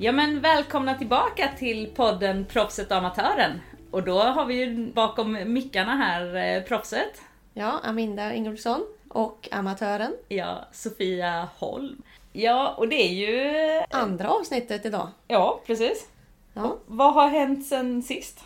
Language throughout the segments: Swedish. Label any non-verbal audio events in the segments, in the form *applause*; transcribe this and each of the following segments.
Ja men välkomna tillbaka till podden Proffset och Amatören. Och då har vi ju bakom mickarna här eh, proffset. Ja, Aminda Ingolfsson och amatören. Ja, Sofia Holm. Ja, och det är ju... Andra avsnittet idag. Ja, precis. Ja, Vad har hänt sen sist?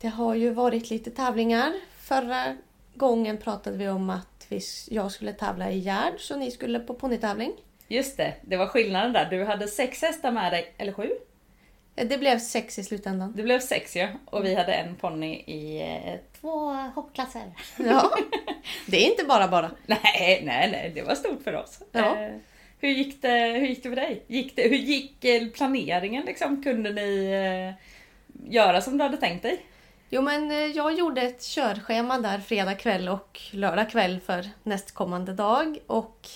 det har ju varit lite tävlingar. Förra gången pratade vi om att vi, jag skulle tävla i Gärd så ni skulle på ponnytävling. Just det, det var skillnaden där. Du hade sex hästar med dig, eller sju? Det blev sex i slutändan. Det blev sex ja. Och vi hade en ponny i eh, två hoppklasser. Ja, *laughs* det är inte bara bara. Nej, nej, nej, det var stort för oss. Ja. Eh, hur, gick det, hur gick det för dig? Gick det, hur gick eh, planeringen liksom? Kunde ni eh, göra som du hade tänkt dig? Jo men jag gjorde ett körschema där fredag kväll och lördag kväll för nästkommande dag och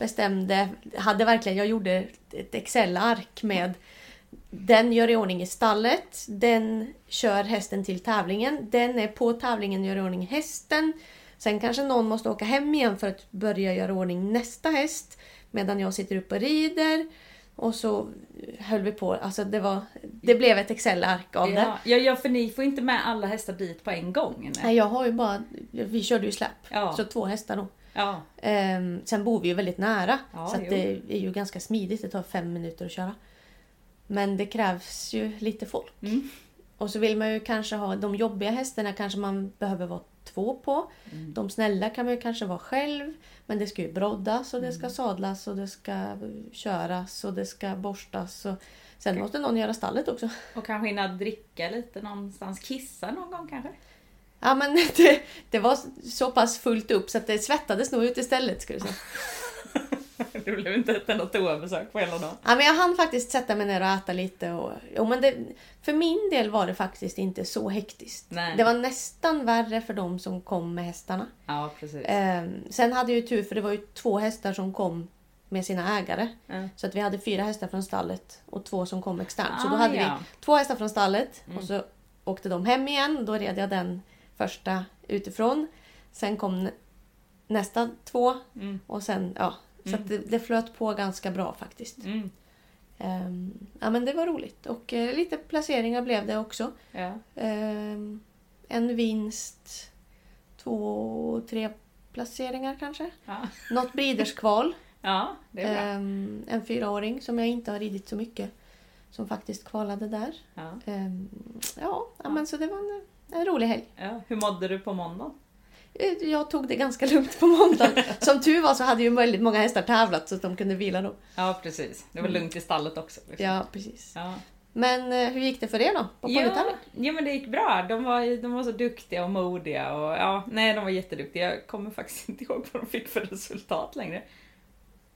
bestämde, hade verkligen, jag gjorde ett Excel-ark med den gör i ordning i stallet, den kör hästen till tävlingen, den är på tävlingen gör i ordning hästen. Sen kanske någon måste åka hem igen för att börja göra i ordning nästa häst medan jag sitter uppe och rider. Och så höll vi på, alltså det var, det blev ett Excel-ark av det. Ja, ja, för ni får inte med alla hästar dit på en gång. Nej. Jag har ju bara... Vi körde ju släpp. Ja. Så två hästar då. Ja, Ehm, sen bor vi ju väldigt nära. Ja, så det är ju ganska smidigt. Det tar fem minuter att köra. Men det krävs ju lite folk. Mm. Och så vill man ju kanske ha... De jobbiga hästarna kanske man behöver vara två på. Mm. De snälla kan man ju kanske vara själv. Men det ska ju broddas och det Mm. ska sadlas och det ska köras och det ska borstas. Och... Sen måste någon göra stallet också. och kanske hinna dricka lite någonstans. Kissa någon gång kanske? Ja men *laughs* det, det var så pass fullt upp så att det svettades nog ut istället skulle jag säga. *laughs* det blev inte ett enda toabesök på hela dagen. Ja, men jag hann faktiskt sätta mig ner och äta lite. Och, jo, men det, för min del var det faktiskt inte så hektiskt. Nej. Det var nästan värre för de som kom med hästarna. Ja, precis. Ehm, sen hade jag ju tur för det var ju två hästar som kom med sina ägare. Ja. Så att vi hade fyra hästar från stallet och två som kom externt. så Ah, då hade ja. Mm. vi två hästar från stallet och så åkte de hem igen. Då red jag den första utifrån. Sen kom nä- nästa två Mm. och sen ja. Så att det, det flöt på ganska bra faktiskt. Mm. Ehm, ja men det var roligt och eh, lite placeringar blev det också. Ja. Ehm, en vinst, två, tre placeringar kanske. Ja. Något briderskval. *laughs* ja. Ehm, en fyraåring som jag inte har ridit så mycket. Som faktiskt kvalade där. Ja. Ja, ja, men så det var en, en rolig helg. Ja. Hur mådde du på måndagen? Eh, Jag tog det ganska lugnt på måndagen. *laughs* Som tur var så hade ju väldigt många hästar tävlat så att de kunde vila då. Ja, precis. Det var lugnt i stallet också. Liksom. Ja, precis. Ja. Men eh, hur gick det för er då? På Ja, ja men det gick bra. De var, de var så duktiga och modiga. Och, ja, nej, de var jätteduktiga. Jag kommer faktiskt *laughs* inte ihåg vad de fick för resultat längre.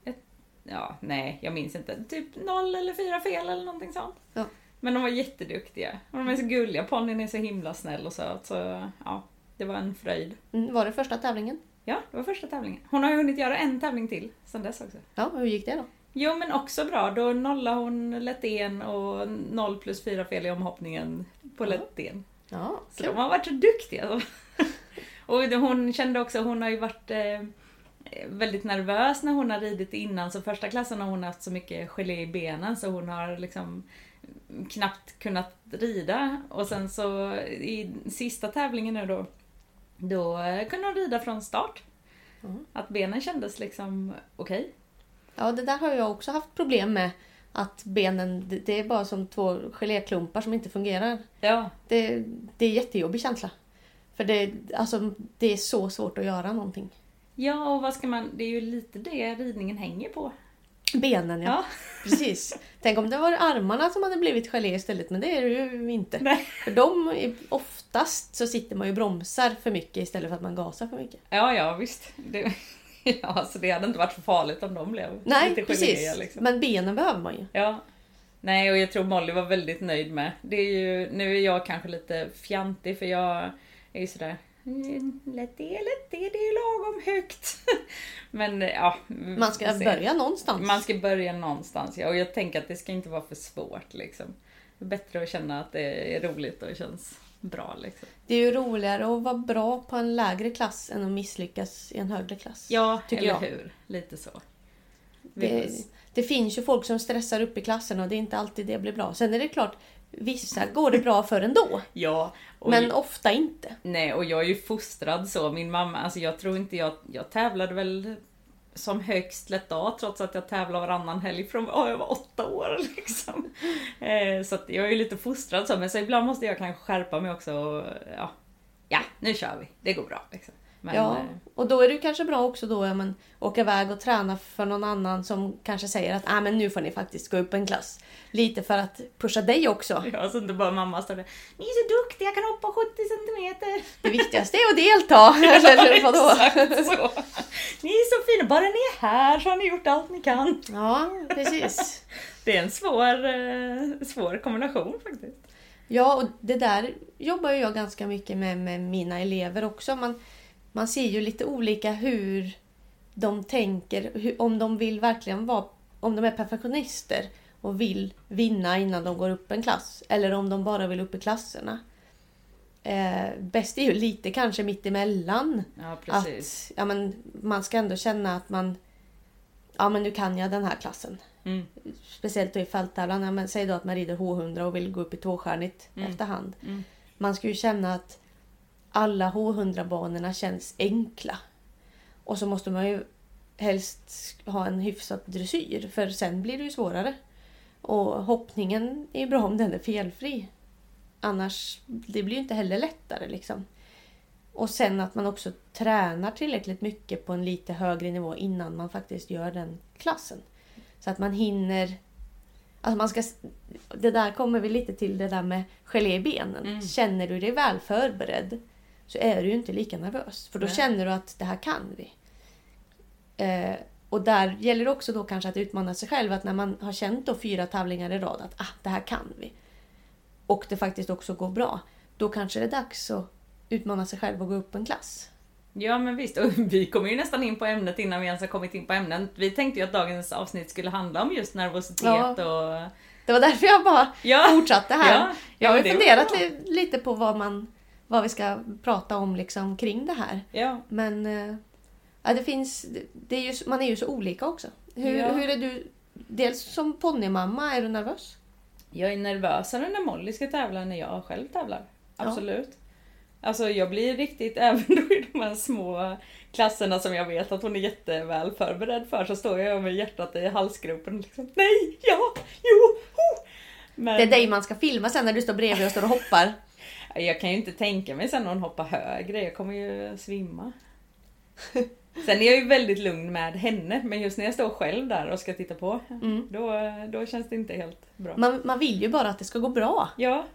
Ett, ja, nej, jag minns inte. Typ noll eller fyra fel eller någonting sånt. Ja. Men de var jätteduktiga. Och de är så gulliga. Ponnyn är så himla snäll och söt. Så ja, det var en fröjd. Mm, var det första tävlingen? Ja, det var första tävlingen. Hon har ju hunnit göra en tävling till sen dess också. Ja, hur gick det då? Jo men också bra, då nollade hon lättén och 0 plus 4 fel i omhoppningen på Ja. lättén. Ja, Så de har varit så duktiga. *laughs* och hon kände också, hon har ju varit eh, väldigt nervös när hon har ridit innan. Så första klassen har hon haft så mycket gelé i benen så hon har liksom knappt kunnat rida. Och sen så i sista tävlingen nu då, då kunde hon rida från start. Mm. Att benen kändes liksom okej. Ja, det där har jag också haft problem med. Att benen, det, det är bara som två geléklumpar som inte fungerar. Ja, Det, det är jättejobbig känsla. För det, alltså, det är så svårt att göra någonting. Ja, och vad ska man... Det är ju lite det ridningen hänger på. Benen ja. Ja. Precis. Tänk om det var armarna som hade blivit gelé istället, men det är det ju inte. Nej. För de, är- oftast så sitter man ju och bromsar för mycket istället för att man gasar för mycket. Ja, ja visst. Det, *laughs* ja, alltså det hade inte varit så farligt om de blev Nej, lite precis. geléiga, Liksom. Men benen behöver man ju. Ja. Nej, och jag tror Molly var väldigt nöjd med. Det är ju, nu är jag kanske lite fjantig för jag är ju sådär "Mm, Lätt det, lätt det, det är lagom högt. *laughs* Men ja. Man ska börja någonstans. Man ska börja någonstans ja. Och jag tänker att det ska inte vara för svårt liksom. Det är bättre att känna att det är roligt och känns bra liksom. Det är ju roligare att vara bra på en lägre klass än att misslyckas i en högre klass. Ja, Tycker eller jag. hur? Lite så. Det, det finns ju folk som stressar upp i klasserna och det är inte alltid det blir bra. Sen är det klart, vissa går det bra för ändå. *laughs* Ja, Men ofta inte. Nej, och jag är ju fostrad så. Min mamma, alltså jag tror inte jag, jag tävlade väl som högst lätt A trots att jag tävlade varannan helg från oh, jag var åtta år *laughs* liksom. Eh, så jag är ju lite fostrad så, men så ibland måste jag kanske skärpa mig också och ja, ja nu kör vi, det går bra. Liksom. Men, ja, eh, och då är det kanske bra också då att åka iväg och träna för någon annan som kanske säger att ah, men nu får ni faktiskt gå upp en klass. Lite för att pusha dig också. Ja, så inte bara mamma står där. Ni är så duktiga, jag kan hoppa 70 centimeter. Det viktigaste är att delta. *laughs* *laughs* Eller vadå? Exakt så. Ni är så fina, bara ni är här så har ni gjort allt ni kan. Ja, precis. Det är en svår, eh, svår kombination faktiskt. Ja, och det där jobbar jag ganska mycket med med mina elever också. Man, man ser ju lite olika hur de tänker, hur, om de vill verkligen vara, om de är perfektionister och vill vinna innan de går upp en klass. Eller om de bara vill upp i klasserna. Eh, bäst är ju lite kanske mitt emellan. Ja, precis. Att ja, men, man ska ändå känna att man, ja men nu kan jag den här klassen. Mm. Speciellt då i fälttävlan. Ja, men säg då att man rider H100 och vill gå upp i tvåstjärnigt Mm. efterhand. Mm. Man ska ju känna att alla H100-banorna känns enkla. Och så måste man ju helst ha en hyfsad dressyr för sen blir det ju svårare. Och hoppningen är ju bra om den är felfri. Annars det blir ju inte heller lättare liksom. Och sen att man också tränar tillräckligt mycket på en lite högre nivå innan man faktiskt gör den klassen. Så att man hinner... Alltså man ska, det där kommer vi lite till det där med gelé i benen. Mm. Känner du dig väl förberedd så är du ju inte lika nervös. För då Nej. känner du att det här kan vi. Eh, och där gäller det också då kanske att utmana sig själv. Att när man har känt då fyra tävlingar i rad att ah, det här kan vi. Och det faktiskt också går bra. Då kanske det är dags att utmana sig själv och gå upp en klass. Ja men visst, och vi kommer ju nästan in på ämnet innan vi ens har kommit in på ämnen. Vi tänkte ju att dagens avsnitt skulle handla om just nervositet Ja. och... Det var därför jag bara Ja, fortsatte här. Ja, jag har ju funderat li- lite på vad, man, vad vi ska prata om liksom kring det här. ja. Men eh, ja, det finns, det är ju, man är ju så olika också. Hur, Ja. hur är du? Dels som ponnymamma, är du nervös? Jag är nervösare när Molly ska tävla än när jag själv tävlar. Absolut. Alltså jag blir riktigt, *laughs* även då i de här små klasserna som jag vet att hon är jätteväl förberedd för så står jag med hjärtat i halsgropen liksom. Nej, ja, jo, ho! Men Det är dig man ska filma sen när du står bredvid och står och hoppar. Jag kan ju inte tänka mig sen när hon hoppar högre, jag kommer ju svimma. Sen är jag ju väldigt lugn med henne, men just när jag står själv där och ska titta på, Mm. då, då känns det inte helt bra. Man, man vill ju bara att det ska gå bra. Ja.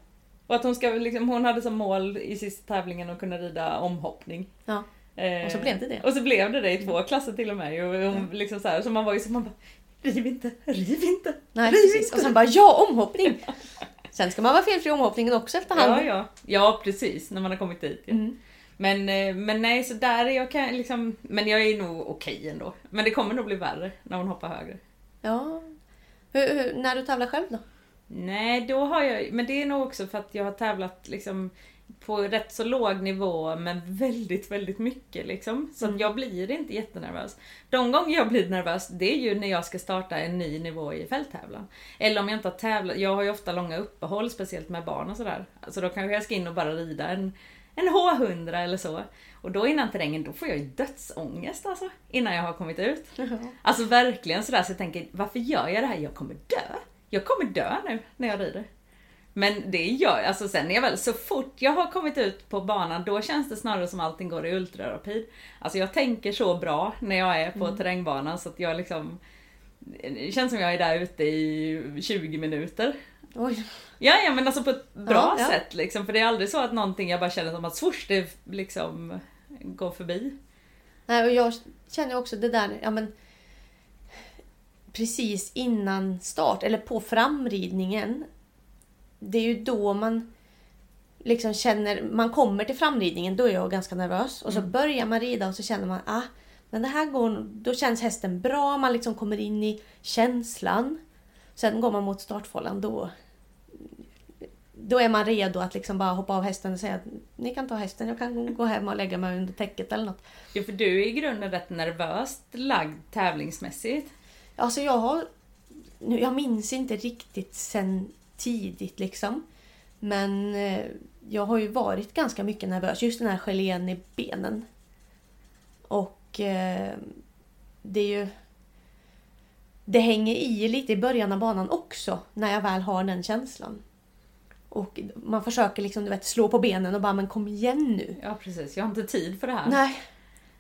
Och att hon ska liksom, hon hade som mål i sista tävlingen att kunna rida omhoppning. Ja. Eh, Och så blev det det. Och så blev det det i två klasser till och med. Och hon liksom så, här, så man var ju så man bara Riv inte, riv inte. Nej, riv precis. inte. Och sen bara ja, omhoppning! *laughs* Sen ska man vara felfri i omhoppningen också efterhand. Ja, ja. ja, precis. När man har kommit dit. Ja. Mm. Men, eh, men nej, så där är jag kan liksom, men jag är nog okej ändå. Men det kommer nog bli värre när hon hoppar högre. ja. Hur, hur, när du tävlar själv då? Nej, då har jag, men det är nog också för att jag har tävlat liksom på rätt så låg nivå men väldigt, väldigt mycket liksom. Så Mm. jag blir inte jättenervös. De gånger jag blir nervös, det är ju när jag ska starta en ny nivå i fälttävlan. Eller om jag inte har tävlat, jag har ju ofta långa uppehåll, speciellt med barn och sådär. Så då kanske jag ska in och bara rida en, en H100 eller så. Och då innan terrängen, då får jag ju dödsångest alltså. Innan jag har kommit ut. Alltså verkligen sådär så jag tänker, varför gör jag det här? Jag kommer dö. Jag kommer dö nu när jag rider. Men det gör alltså sen när jag väl, så fort jag har kommit ut på banan då känns det snarare som allting går i ultrarapid. Alltså jag tänker så bra när jag är på terrängbanan så att jag liksom Det känns som jag är där ute i 20 minuter. Oj. Ja, ja men alltså på ett bra Ja, ja. sätt liksom. För det är aldrig så att någonting jag bara känner som att swoosh, det liksom går förbi. Nej, och jag känner också det där, ja men precis innan start eller på framridningen. Det är ju då man liksom känner, man kommer till framridningen, då är jag ganska nervös. Och så börjar man rida och så känner man, ah, men det här går, då känns hästen bra, man liksom kommer in i känslan. Sen går man mot startfållan, då då är man redo att liksom bara hoppa av hästen och säga att ni kan ta hästen, jag kan gå hem och lägga mig under täcket eller något. Ja, för du är i grunden rätt nervöst lagd tävlingsmässigt. Alltså jag har... nu- Jag minns inte riktigt sen tidigt liksom. Men eh, jag har ju varit ganska mycket nervös. Just den här gelén i benen. Och eh, det är ju... Det hänger i lite i början av banan också. När jag väl har den känslan. Och man försöker liksom du vet, slå på benen och bara men kom igen nu. Ja precis, jag har inte tid för det här. Nej.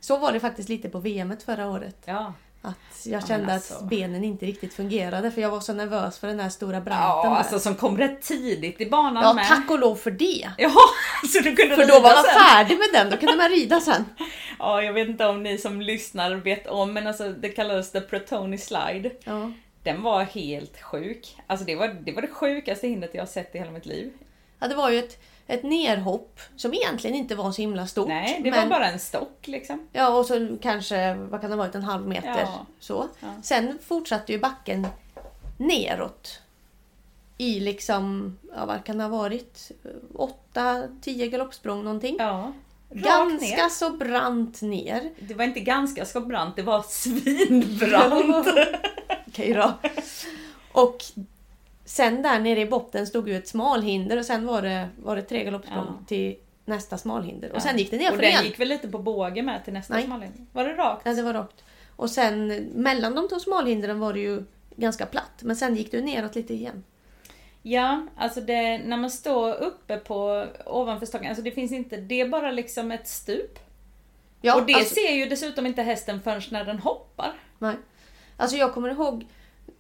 Så var det faktiskt lite på VM förra året. Ja. Att jag kände alltså. att benen inte riktigt fungerade för jag var så nervös för den här stora branten. Ja, alltså som kom rätt tidigt i banan ja med. tack och lov för det. Ja, *laughs* så du kunde För då var man sen. färdig med den, då kunde man rida sen. *laughs* Ja, jag vet inte om ni som lyssnar vet om, men alltså det kallades The Protoni Slide. Ja. Den var helt sjuk. Alltså det var det, var det sjukaste hindret jag har sett i hela mitt liv. ja, det var ju ett, ett nerhopp som egentligen inte var så himla stort. Nej, det men, var bara en stock liksom. Ja, och så kanske, vad kan det ha varit, en halv meter. Ja. Så. Ja. Sen fortsatte ju backen neråt. I liksom, ja vad kan det ha varit? 8-10 galoppsprång någonting. Ja. Rakt Ganska ner. så brant ner. Det var inte ganska så brant, det var *laughs* svinbrant. *laughs* Okej då. Och sen där nere i botten stod ju ett smalhinder och sen var det, var det tre galoppsprång Ja. till nästa smalhinder. Och Ja. sen gick det ner Och den igen. gick väl lite på båge med till nästa Nej. smallinje? Var det rakt? Ja, det var rakt. Och sen mellan de två smalhindren var det ju ganska platt. Men sen gick det neråt lite igen. Ja, alltså det, när man står uppe på ovanför stocken, alltså det finns inte, det är bara liksom ett stup. Ja, och det alltså, ser ju dessutom inte hästen förrän när den hoppar. nej. alltså jag kommer ihåg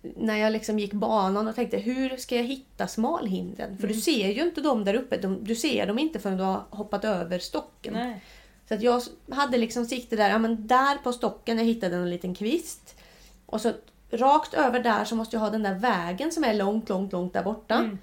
när jag liksom gick banan och tänkte hur ska jag hitta smalhindren? För Mm. du ser ju inte dem där uppe. De, du ser dem inte förrän du har hoppat över stocken. Nej. Så att jag hade liksom sikte där, ja men där på stocken, jag hittade en liten kvist. Och så rakt över där så måste jag ha den där vägen som är långt, långt, långt där borta. Mm.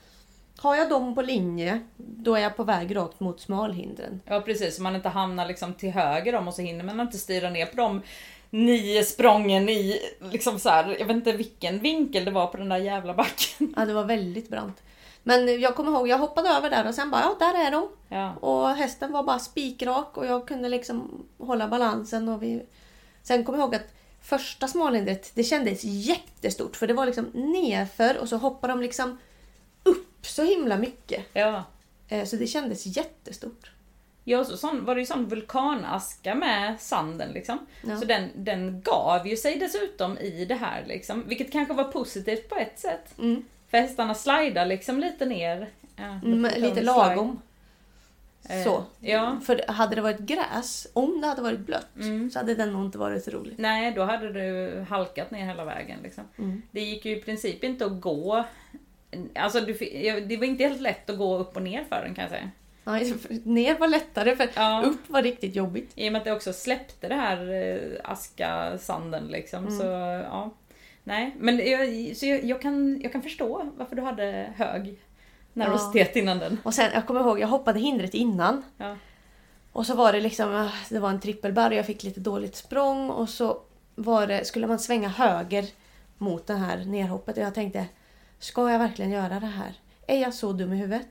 Har jag dem på linje, då är jag på väg rakt mot smalhindren. Ja precis, så man inte hamnar liksom till höger om och så hinner man inte styra ner på de nio sprången i, liksom så här, jag vet inte vilken vinkel det var på den där jävla backen. Ja, det var väldigt brant. Men jag kommer ihåg, jag hoppade över där och sen bara, ja där är de. Ja. Och hästen var bara spikrak och jag kunde liksom hålla balansen. Och vi... Sen kommer jag ihåg att första smalhindret, det kändes jättestort. För det var liksom nerför och så hoppade de liksom upp så himla mycket. Ja. Eh, Så det kändes jättestort. Ja, så sån, var det ju sån vulkanaska med sanden liksom. Ja. Så den, den gav ju sig dessutom i det här liksom. Vilket kanske var positivt på ett sätt. Mm. För hästarna slidar liksom lite ner. Ja, Mm, lite lagom. Eh, Så. Ja. För hade det varit gräs, om det hade varit blött, Mm. så hade den nog inte varit rolig. Nej, då hade du halkat ner hela vägen. Liksom. Mm. Det gick ju i princip inte att gå. Alltså, det var inte helt lätt att gå upp och ner för den kan jag säga. *laughs* Ner var lättare, för Ja. upp var riktigt jobbigt. I och med att det också släppte det här eh, aska sanden liksom. Mm. Så ja. Nej, men jag, så jag, jag, kan, jag kan förstå varför du hade hög nervositet innan den. Och sen, jag kommer ihåg, jag hoppade hindret innan. Ja. Och så var det liksom, ah, det var en trippelbarr och jag fick lite dåligt språng och så var det, skulle man svänga höger mot det här nerhoppet och jag tänkte, ska jag verkligen göra det här? Är jag så dum i huvudet?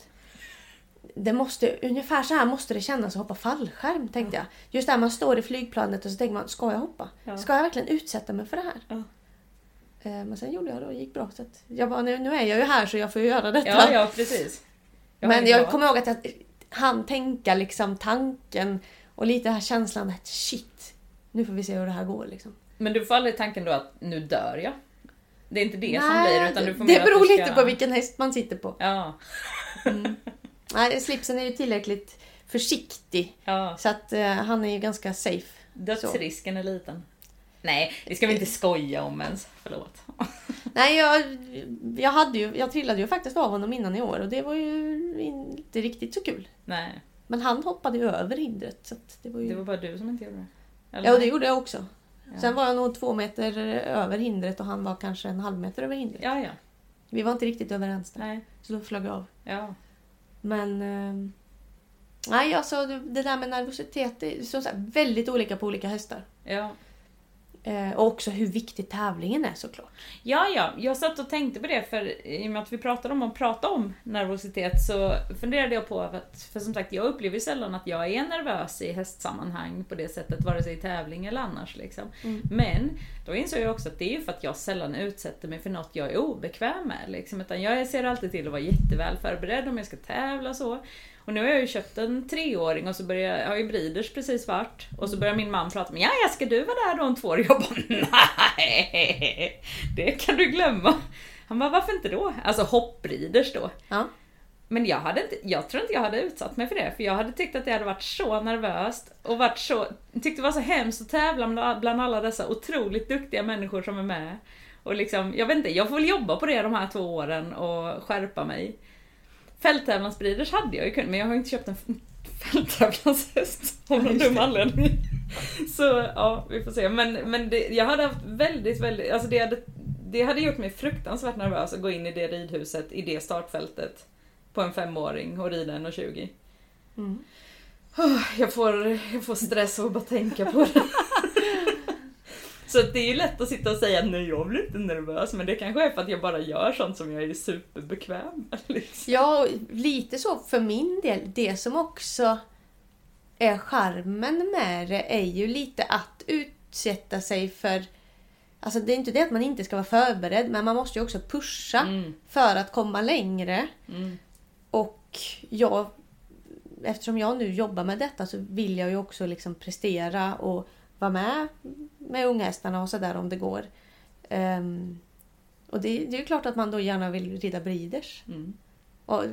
Det måste, ungefär så här måste det kännas att hoppa fallskärm tänkte jag. Just där man står i flygplanet och så tänker man, ska jag hoppa? Ja. Ska jag verkligen utsätta mig för det här? Ja. Men sen gjorde jag det och det gick bra. Så jag bara, nu, nu är jag ju här så jag får ju göra detta. Ja, ja precis. Ja, Men jag kommer ihåg att jag hann tänka liksom tanken och lite här känslan att shit, nu får vi se hur det här går. Liksom. Men du får aldrig tanken då att nu dör jag? Det är inte det som blir utan du får det beror ska... lite på vilken häst man sitter på. Ja, *laughs* Nej, slipsen är ju tillräckligt försiktig ja. så att eh, han är ju ganska safe. Dödsrisken är liten. Nej, det ska vi inte skoja om ens. Förlåt. *laughs* Nej, jag, jag, hade ju, jag trillade ju faktiskt av honom innan i år och det var ju inte riktigt så kul. Nej, Men han hoppade ju över hindret. Så det var ju... det var bara du som inte gjorde det. Eller? Ja, och det gjorde jag också. Ja. Sen var jag nog två meter över hindret och han var kanske en halv meter över hindret. Ja, ja. Vi var inte riktigt överens där. Nej, Så då flög jag av. ja. Men... Eh, nej, alltså det det där med nervositet, det är som sagt väldigt olika på olika hästar. Ja. Eh, och också hur viktig tävlingen är såklart. Ja, ja, jag satt och tänkte på det för i och med att vi pratade om att prata om nervositet så funderade jag på att, för som sagt jag upplever sällan att jag är nervös i hästsammanhang på det sättet, vare sig i tävling eller annars liksom. Mm. Men då insåg jag också att det är ju för att jag sällan utsätter mig för något jag är obekväm med liksom, utan jag ser alltid till att vara jätteväl förberedd om jag ska tävla och så. Och nu har jag ju köpt en treåring och så börjar, jag har ju Breeders precis varit. Och så börjar min man prata med ja, ska du vara där då om två år? *laughs* Jag bara nej, det kan du glömma. Han bara varför inte då? Alltså hoppriders då. Ja. Men jag, hade inte, jag tror inte jag hade utsatt mig för det, för jag hade tyckt att det hade varit så nervöst och varit så, tyckte det var så hemskt att tävla bland bland alla dessa otroligt duktiga människor som är med. Och liksom, jag vet inte, jag får väl jobba på det de här två åren och skärpa mig. Fälttävlansbriders hade jag ju kunnat, men jag har inte köpt en fälttävlanshäst av någon dum anledning. Så ja, vi får se. Men, men det, jag hade haft väldigt, väldigt, alltså det hade, det hade gjort mig fruktansvärt nervös att gå in i det ridhuset, i det startfältet på en femåring och rida 1,20. Mm. Oh, Jag får, jag får stress av att bara tänka på det. Så det är ju lätt att sitta och säga att nej jag blir inte nervös men det kanske är för att jag bara gör sånt som jag är superbekväm med. *laughs* Liksom. Ja, lite så för min del. Det som också är charmen med det är ju lite att utsätta sig för... Alltså det är inte det att man inte ska vara förberedd men man måste ju också pusha Mm, för att komma längre. mm, Och jag, eftersom jag nu jobbar med detta så vill jag ju också liksom prestera och vara med med unghästarna och sådär om det går. Ehm, och det, det är ju klart att man då gärna vill rida breeders. mm. Och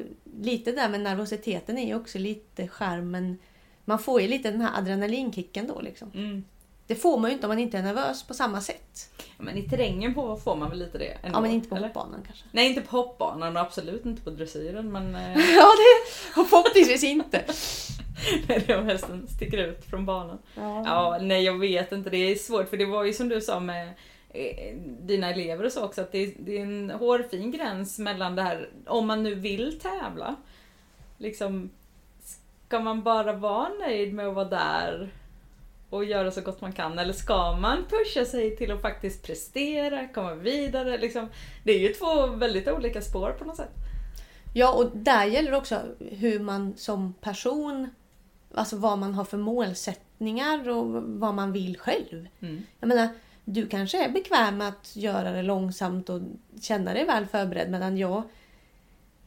lite där med nervositeten är ju också lite skärmen. Man får ju lite den här adrenalinkicken då liksom. Mm. Det får man ju inte om man inte är nervös på samma sätt. Ja, Men i terrängen på får man väl lite det ändå, Ja men inte på eller? hoppbanan kanske. Nej inte på hoppbanan och absolut inte på dressyren men eh, *laughs* Ja det förhoppningsvis inte. *laughs* när det om hästen sticker ut från banan. Ja. Ja, nej jag vet inte, det är svårt för det var ju som du sa med eh, dina elever och så också att det är, det är en hårfin gräns mellan det här, om man nu vill tävla. Liksom, ska man bara vara nöjd med att vara där och göra så gott man kan eller ska man pusha sig till att faktiskt prestera, komma vidare? Liksom, det är ju två väldigt olika spår på något sätt. Ja, och där gäller det också hur man som person, alltså vad man har för målsättningar och vad man vill själv. Mm. Jag menar, du kanske är bekväm med att göra det långsamt och känna dig väl förberedd medan jag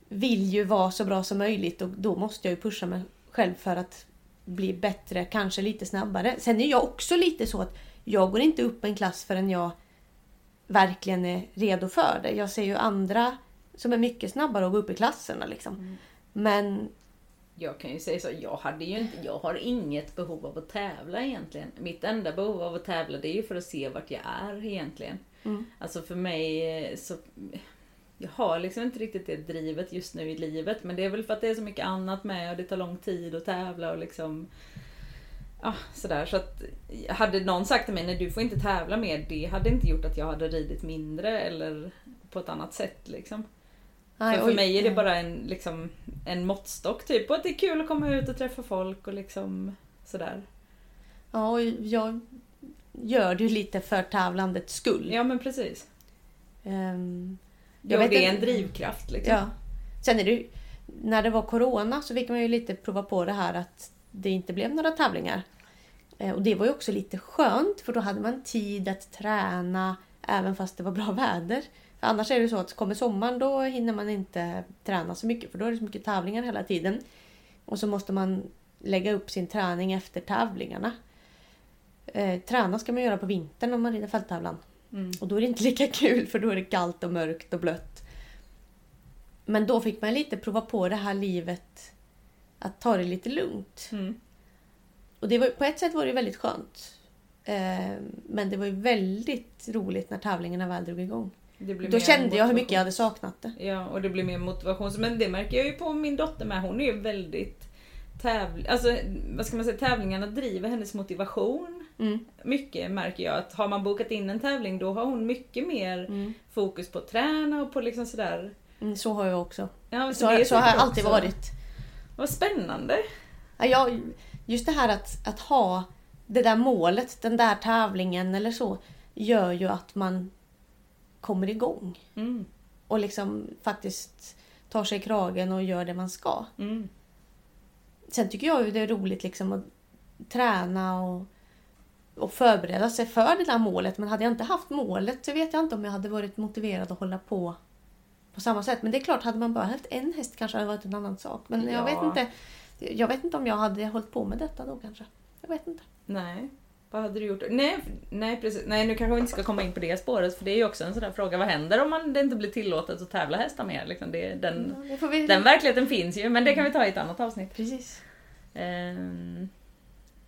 vill ju vara så bra som möjligt och då måste jag ju pusha mig själv för att bli bättre, kanske lite snabbare. Sen är jag också lite så att jag går inte upp en klass förrän jag verkligen är redo för det. Jag ser ju andra som är mycket snabbare att gå upp i klasserna liksom. Mm. Men Jag kan ju säga så, jag hade ju inte, jag har inget behov av att tävla egentligen. Mitt enda behov av att tävla det är ju för att se vart jag är egentligen. Mm. Alltså för mig eh, så, jag har liksom inte riktigt det drivet just nu i livet men det är väl för att det är så mycket annat med och det tar lång tid att tävla och liksom Ja, sådär. Så att hade någon sagt till mig nej du får inte tävla mer, det hade inte gjort att jag hade ridit mindre eller på ett annat sätt liksom. Nej, för, för och- mig är det bara en, liksom, en måttstock typ. Och att det är kul att komma ut och träffa folk och liksom sådär. Ja, och jag gör det ju lite för tävlandets skull. Ja men precis. Ehm, Ja, vet det är en drivkraft liksom. Ja. Sen är det ju, när det var Corona så fick man ju lite prova på det här att det inte blev några tävlingar. Eh, Och det var ju också lite skönt för då hade man tid att träna även fast det var bra väder. Annars är det så att kommer sommaren då hinner man inte träna så mycket för då är det så mycket tävlingar hela tiden. Och så måste man lägga upp sin träning efter tävlingarna. Eh, träna ska man göra på vintern om man rider fälttävlan. Mm. Och då är det inte lika kul för då är det kallt och mörkt och blött. Men då fick man lite prova på det här livet att ta det lite lugnt. Mm. Och det var, på ett sätt var det väldigt skönt. Eh, men det var ju väldigt roligt när tävlingarna väl drog igång. Då kände jag hur mycket jag hade saknat det. Ja, och det blir mer motivation. Men det märker jag ju på min dotter med. Hon är ju väldigt tävling... Alltså, vad ska man säga? Tävlingarna driver hennes motivation. Mm. Mycket märker jag. Att har man bokat in en tävling då har hon mycket mer fokus på att träna och på liksom sådär. Mm, så har jag också. Ja, Så, är så har jag alltid varit. Vad spännande. Ja, jag, just det här att, att ha det där målet, den där tävlingen eller så. gör ju att man kommer igång. Mm. Och liksom faktiskt tar sig i kragen och gör det man ska. Mm. Sen tycker jag ju det är roligt liksom att träna och, och förbereda sig för det där målet. Men hade jag inte haft målet så vet jag inte om jag hade varit motiverad att hålla på på samma sätt. Men det är klart, hade man bara haft en häst kanske hade det varit en annan sak. Men jag Ja. vet inte. Jag vet inte om jag hade hållit på med detta då kanske. Jag vet inte. Nej. Vad hade du gjort? Nej, nej, precis. Nej, nu kanske vi inte ska komma in på det spåret för det är ju också en sån där fråga. Vad händer om man, det inte blir tillåtet att tävla hästar mer? Liksom det, den, Ja, vi... den verkligheten finns ju, men det kan vi ta i ett annat avsnitt. Precis. Ehm,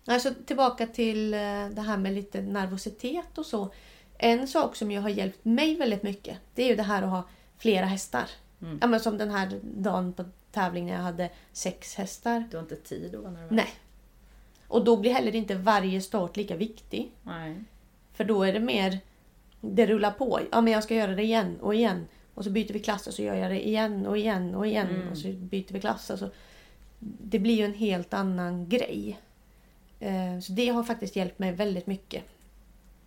Alltså tillbaka till eh, det här med lite nervositet och så. En sak som ju har hjälpt mig väldigt mycket, det är ju det här att ha flera hästar. Mm. Ja, men som den här dagen på tävling när jag hade sex hästar. du har inte tid att vara nervös. Nej. Och då blir heller inte varje start lika viktig. Nej. För då är det mer, det rullar på. Ja men jag ska göra det igen och igen. Och så byter vi klass och så gör jag det igen och igen och igen. Mm. Och så byter vi klass. Och så. Det blir ju en helt annan grej. Eh, Så det har faktiskt hjälpt mig väldigt mycket.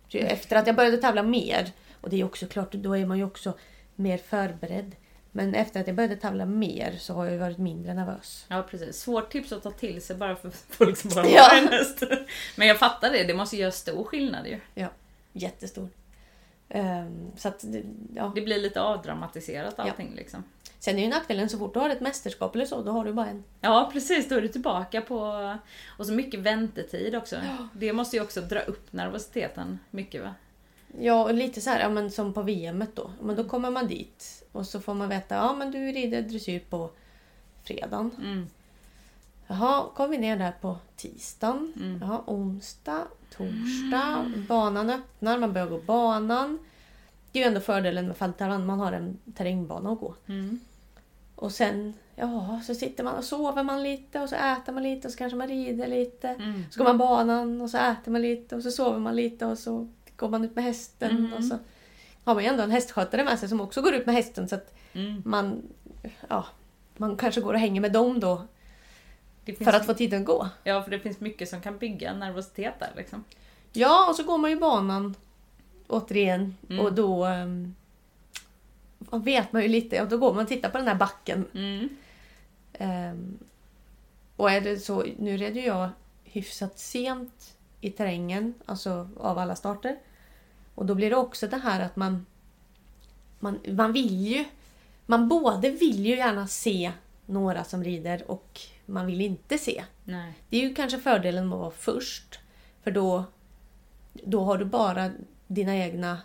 Så efter att jag började tävla mer, och det är också klart, då är man ju också mer förberedd. Men efter att jag började tävla mer så har jag varit mindre nervös. Ja precis, svårt tips att ta till sig bara för *laughs* folk som bara *laughs* Ja. har en häst. *laughs* Men jag fattar det, det måste göra stor skillnad ju. Jättestor. Ehm, Så att, det- ja. Det blir lite avdramatiserat allting liksom. Sen är ju nackdelen så fort du har ett mästerskap eller så, då har du bara en. Ja precis, då är du tillbaka på... Och så mycket väntetid också. Det måste ju också dra upp nervositeten mycket va? Ja, och lite så här, ja, men som på VM då. Men då kommer man dit och så får man veta, ja men du rider dressyr på fredagen. Mm. Jaha, kom vi ner där på tisdagen. Mm. Jaha, onsdag, torsdag. Banan öppnar, man börjar gå banan. Det är ju ändå fördelen med Faltaran, man har en terrängbana att gå. Mm. Och sen, ja, så sitter man och sover man lite och så äter man lite och så kanske man rider lite. Mm. Så går man banan och så äter man lite och så sover man lite och så går man ut med hästen. Mhm. Och så har man ju ändå en hästskötare med sig som också går ut med hästen så att Mm. man, ja, man kanske går och hänger med dem då för att få tiden att gå. Ja, för det finns mycket som kan bygga nervositet där liksom. Ja, och så går man ju banan återigen Mm. och då um, vet man ju lite och då går man och tittar på den här backen. Mm. Ehm, och är det så, nu red ju jag hyfsat sent i terrängen, alltså av alla starter. Och då blir det också det här att man, man, man vill ju, man både vill ju gärna se några som rider och man vill inte se. Nej. Det är ju kanske fördelen med att vara först. För då, då har du bara dina egna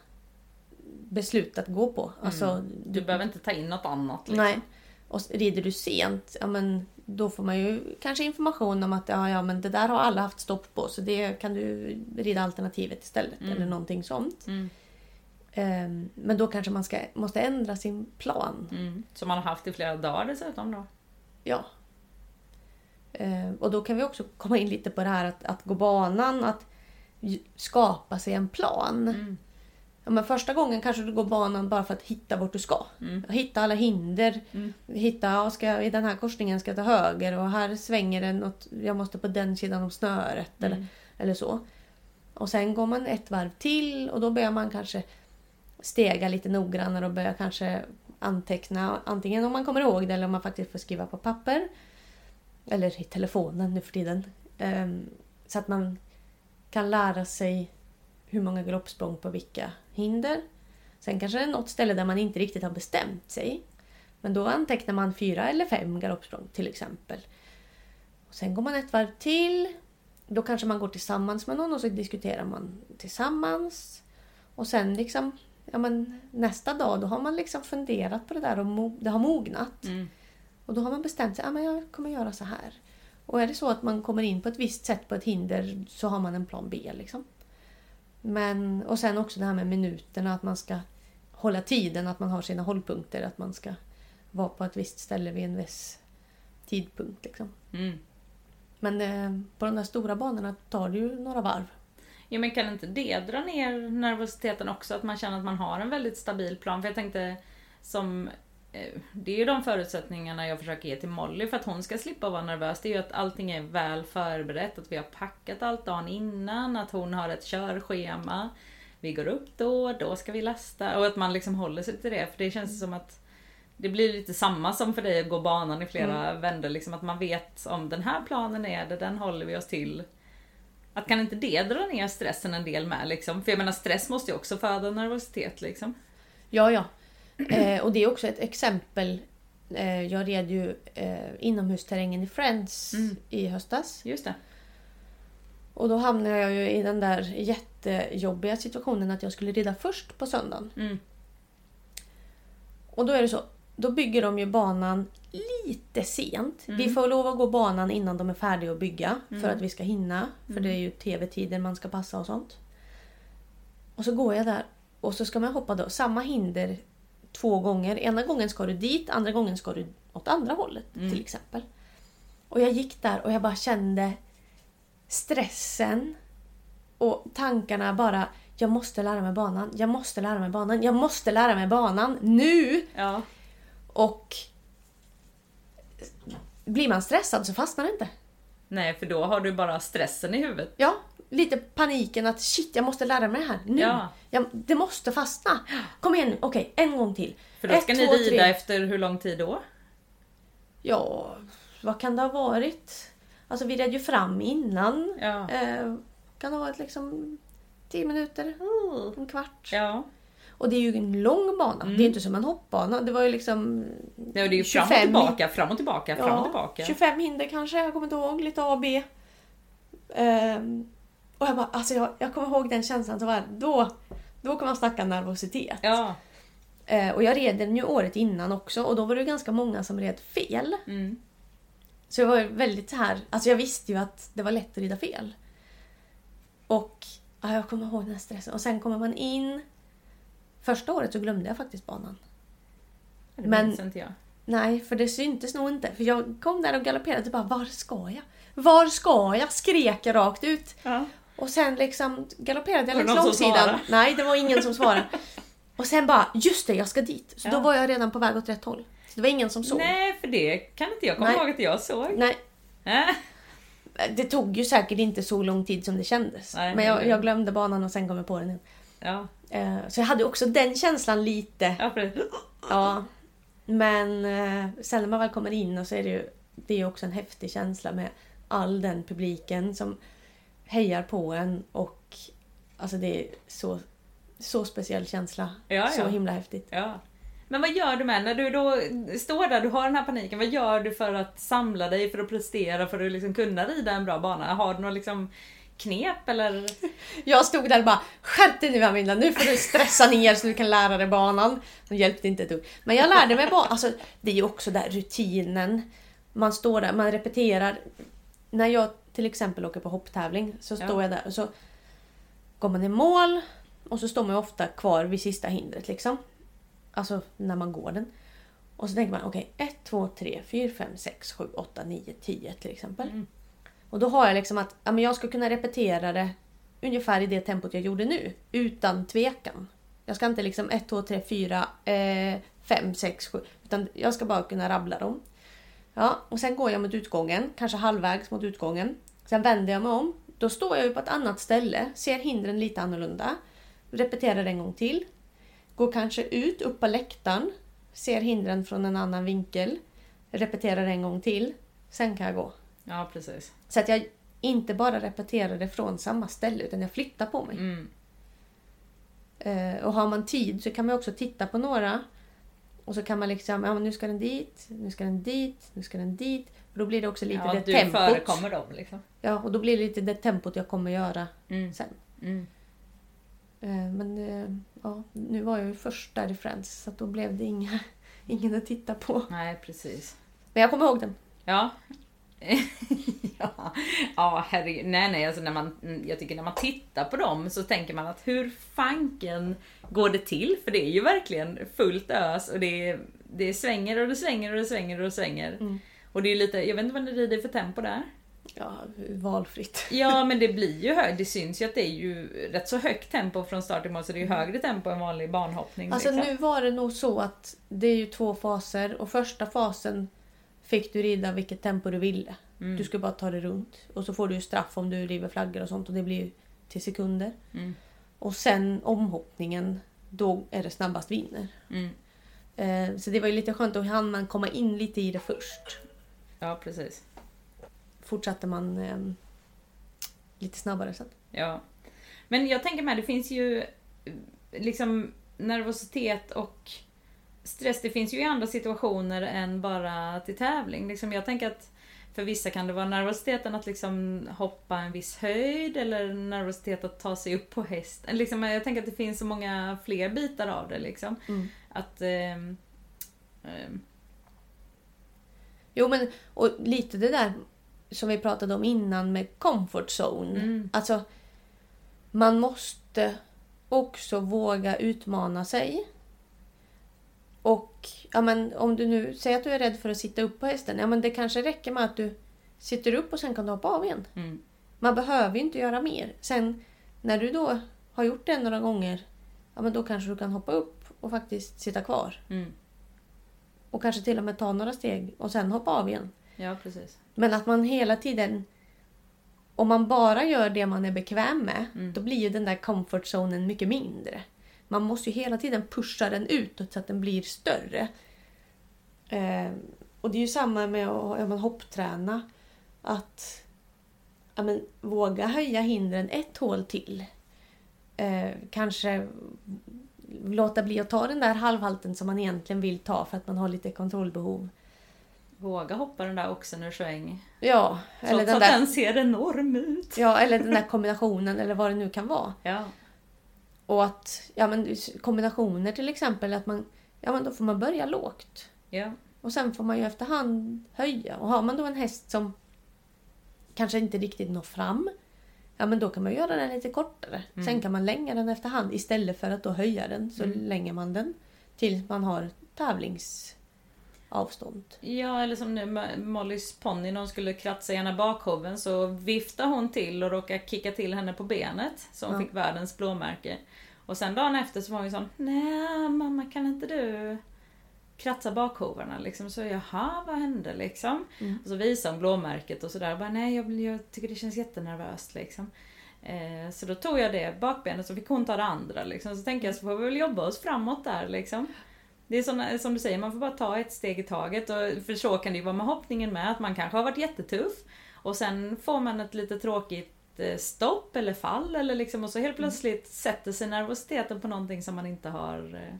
beslut att gå på. Alltså, Du behöver inte ta in något annat liksom. Nej. Och rider du sent, ja men då får man ju kanske information om att ja, ja, men det där har alla haft stopp på så det kan du rida alternativet istället Mm. eller någonting sånt. Mm. Ehm, men då kanske man ska, måste ändra sin plan. Mm. Som man har haft i flera dagar dessutom då. Ja. Ehm, och då kan vi också komma in lite på det här att, att gå banan, att skapa sig en plan. Ja, men första gången kanske du går banan bara för att hitta vart du ska. Mm. Hitta alla hinder. Mm. Hitta, ja, ska jag, i den här korsningen ska jag ta höger och här svänger den något, jag måste på den sidan om snöret eller, Mm. eller så. Och sen går man ett varv till och då börjar man kanske stega lite noggrannare och börjar kanske anteckna antingen om man kommer ihåg det eller om man faktiskt får skriva på papper. Eller i telefonen nu för tiden. Ehm, så att man kan lära sig hur många galoppsprång på vilka hinder. Sen kanske det är något ställe där man inte riktigt har bestämt sig. Men då antecknar man fyra eller fem galoppsprång till exempel. Och sen går man ett varv till. Då kanske man går tillsammans med någon och så diskuterar man tillsammans. Och sen liksom, ja men nästa dag då har man liksom funderat på det där och mo- det har mognat. Mm. Och då har man bestämt sig, ja men jag kommer göra så här. Och är det så att man kommer in på ett visst sätt på ett hinder så har man en plan B liksom. Men, och sen också det här med minuterna, att man ska hålla tiden, att man har sina hållpunkter, att man ska vara på ett visst ställe vid en viss tidpunkt. Liksom. Mm. Men eh, på de där stora banorna tar det ju några varv. Ja men kan inte det dra ner nervositeten också? Att man känner att man har en väldigt stabil plan? För jag tänkte som det är ju de förutsättningarna jag försöker ge till Molly för att hon ska slippa vara nervös. Det är ju att allting är väl förberett, att vi har packat allt dagen innan, att hon har ett körschema. vi går upp då, då ska vi lasta. Och att man liksom håller sig till det. För det känns som att det blir lite samma som för dig att gå banan i flera Mm. vändor. Liksom att man vet om den här planen är det, den håller vi oss till. Att kan inte det dra ner stressen en del med liksom? För jag menar stress måste ju också föda nervositet liksom. Ja, ja. Eh, och det är också ett exempel. Eh, jag red ju eh, inomhusterrängen i Friends Mm. i höstas. Just det. Och då hamnade jag ju i den där jättejobbiga situationen att jag skulle rida först på söndagen. Mm. Och då är det så. Då bygger de ju banan lite sent. Mm. Vi får lov att gå banan innan de är färdiga att bygga. För Mm. att vi ska hinna. För Mm. det är ju tv-tider man ska passa och sånt. Och så går jag där och så ska man hoppa då samma hinder två gånger. Ena gången ska du dit, andra gången ska du åt andra hållet Mm. till exempel. Och jag gick där och jag bara kände stressen och tankarna bara jag måste lära mig banan, jag måste lära mig banan, jag måste lära mig banan nu! Ja. Och blir man stressad så fastnar det inte. Nej, för då har du bara stressen i huvudet. Ja, lite paniken att shit, jag måste lära mig det här nu. Ja. Jag, det måste fastna. Kom igen nu, okej, en gång till. För då Ett, ska ni två, rida tre. efter hur lång tid då? Ja, vad kan det ha varit? Alltså vi red ju fram innan. Ja. Eh, kan det ha varit liksom 10 minuter, en kvart. Ja. Och det är ju en lång bana. Mm. Det är inte som en hoppbana. Det var ju liksom... ja och det är ju fram och 25 tillbaka, fram och tillbaka, fram och tillbaka. 25 hinder kanske, jag kommer inte ihåg. Lite A och B. Ehm, och jag bara, alltså jag, jag kommer ihåg den känslan. Så var, då, då kan man snacka nervositet. Ja. Eh, och jag red den ju året innan också och då var det ganska många som red fel. Mm. Så jag var väldigt så här, alltså jag visste ju att det var lätt att rida fel. Och ja, jag kommer ihåg den här stressen. Och sen kommer man in. Första året så glömde jag faktiskt banan. Det Men- minns inte jag. Nej, för det syntes nog inte. För jag kom där och galopperade och bara, var ska jag? Var ska jag? Skrek jag rakt ut. Ja. Och sen liksom galopperade jag längs långsidan. Nej, det var ingen som svarade. Och sen bara, just det, jag ska dit. Så då Ja. var jag redan på väg åt rätt håll. Så det var ingen som såg. Nej, för det kan inte jag komma ihåg att jag såg. Nej, Äh. det tog ju säkert inte så lång tid som det kändes. Nej, Men jag, jag glömde banan och sen kom jag på den igen. Ja, Eh, Så jag hade också den känslan lite. ja det. Ja. Men eh, sen när man väl kommer in och så är det ju det är också en häftig känsla med all den publiken som hejar på en och alltså det är så, så speciell känsla. Ja, Så ja. himla häftigt. Ja. Men vad gör du med när du då står där, du har den här paniken, vad gör du för att samla dig, för att prestera, för att liksom kunna rida en bra bana? Har du något liksom knep eller? *laughs* Jag stod där och bara Skärp dig nu Amanda, nu får du stressa ner så du kan lära dig banan. Det hjälpte inte ett dugg. Men jag lärde mig banan. Alltså, det är ju också där rutinen. Man står där, man repeterar. När jag till exempel åker på hopptävling så står Ja. jag där och så går man i mål och så står man ofta kvar vid sista hindret liksom. Alltså när man går den. Och så tänker man okej, 1, 2, 3, 4, 5, 6, 7, 8, 9, 10 till exempel. Mm. Och då har jag liksom att ja, men jag ska kunna repetera det ungefär i det tempot jag gjorde nu. Utan tvekan. Jag ska inte liksom 1, 2, 3, 4, 5, 6, 7. Utan jag ska bara kunna rabbla dem. Ja, och sen går jag mot utgången. Kanske halvvägs mot utgången. Sen vänder jag mig om. Då står jag ju på ett annat ställe. Ser hindren lite annorlunda. Repeterar en gång till. Går kanske ut, upp på läktaren. Ser hindren från en annan vinkel. Repeterar en gång till. Sen kan jag gå. Ja, precis. Så att jag inte bara repeterar det från samma ställe utan jag flyttar på mig. Mm. Eh, och har man tid så kan man också titta på några. Och så kan man liksom, ja nu ska den dit, nu ska den dit, nu ska den dit. Och då blir det också lite Ja, det du tempot. förekommer dem liksom. Ja, och då blir det lite det tempot jag kommer göra Mm. sen. Mm. Eh, men eh, ja, nu var jag ju först där i Friends så då blev det inga, *laughs* ingen att titta på. Nej, precis. Men jag kommer ihåg den. Ja. *laughs* ja, ja herregud. Nej, nej, alltså när man, jag tycker när man tittar på dem så tänker man att hur fanken går det till? För det är ju verkligen fullt ös och det, det svänger och det svänger och det svänger och det svänger. Mm. Och det är lite, jag vet inte vad ni rider för tempo där. Ja, valfritt. Ja, men det blir ju högt. Det syns ju att det är ju rätt så högt tempo från start till mål, så det är ju högre tempo än vanlig banhoppning. Alltså liksom. nu var det nog så att det är ju två faser och första fasen fick du rida vilket tempo du ville. Mm. Du ska bara ta det runt. Och så får du straff om du river flaggor och sånt och det blir ju till sekunder. Mm. Och sen omhoppningen, då är det snabbast vinner. Mm. Eh, så det var ju lite skönt, då hann man komma in lite i det först. Ja, precis. Fortsatte man eh, lite snabbare sen. Ja. Men jag tänker med, det finns ju liksom nervositet och stress, det finns ju i andra situationer än bara till tävling. Liksom jag tänker att för vissa kan det vara nervositeten att liksom hoppa en viss höjd eller nervositet att ta sig upp på hästen. Liksom, jag tänker att det finns så många fler bitar av det. Liksom. Mm. Att... ehm, ehm, Jo men och lite det där som vi pratade om innan med comfort zone. Mm. Alltså man måste också våga utmana sig. Och ja, men, om du nu säger att du är rädd för att sitta upp på hästen. Ja men det kanske räcker med att du sitter upp och sen kan du hoppa av igen. mm, Man behöver ju inte göra mer. Sen när du då har gjort det några gånger. Ja men då kanske du kan hoppa upp och faktiskt sitta kvar. mm. Och kanske till och med ta några steg och sen hoppa av igen. Ja, precis. Men att man hela tiden... Om man bara gör det man är bekväm med, Mm. då blir ju den där comfort zonen mycket mindre. Man måste ju hela tiden pusha den utåt så att den blir större. Eh, och det är ju samma med att ja, hoppträna. Att ja, men, våga höja hindren ett hål till. Eh, kanske låta bli att ta den där halvhalten som man egentligen vill ta för att man har lite kontrollbehov. Våga hoppa den där oxen ur sväng. Ja, eller Trots den, att där, den ser enorm ut. ja, eller den där kombinationen eller vad det nu kan vara. Ja. Och att ja, men, kombinationer till exempel, att man, ja, men då får man börja lågt. Ja. Och sen får man ju efterhand höja. Och har man då en häst som kanske inte riktigt når fram, ja men då kan man göra den lite kortare. Mm. Sen kan man länga den efterhand istället för att då höja den. Så Mm. länger man den tills man har tävlingsavstånd. Ja, eller som nu Mollys ponny när hon skulle kratsa i ena bakhoven så viftade hon till och råkade kicka till henne på benet. Så hon Ja. fick världens blåmärke. Och sen dagen efter så var hon sån, nej mamma kan inte du kratsa bakhovarna liksom? Så jaha, vad hände liksom? Mm. Och så visade hon blåmärket och sådär. Bara, nej jag, jag tycker det känns jättenervöst liksom. Eh, så då tog jag det bakbenet så fick hon ta det andra liksom. Så tänker jag så får vi väl jobba oss framåt där liksom. Det är såna, som du säger, man får bara ta ett steg i taget. Och för så kan det ju vara med hoppningen med, att man kanske har varit jättetuff. Och sen får man ett lite tråkigt eh, stopp eller fall eller liksom, och så helt plötsligt sätter sig nervositeten på någonting som man inte har eh,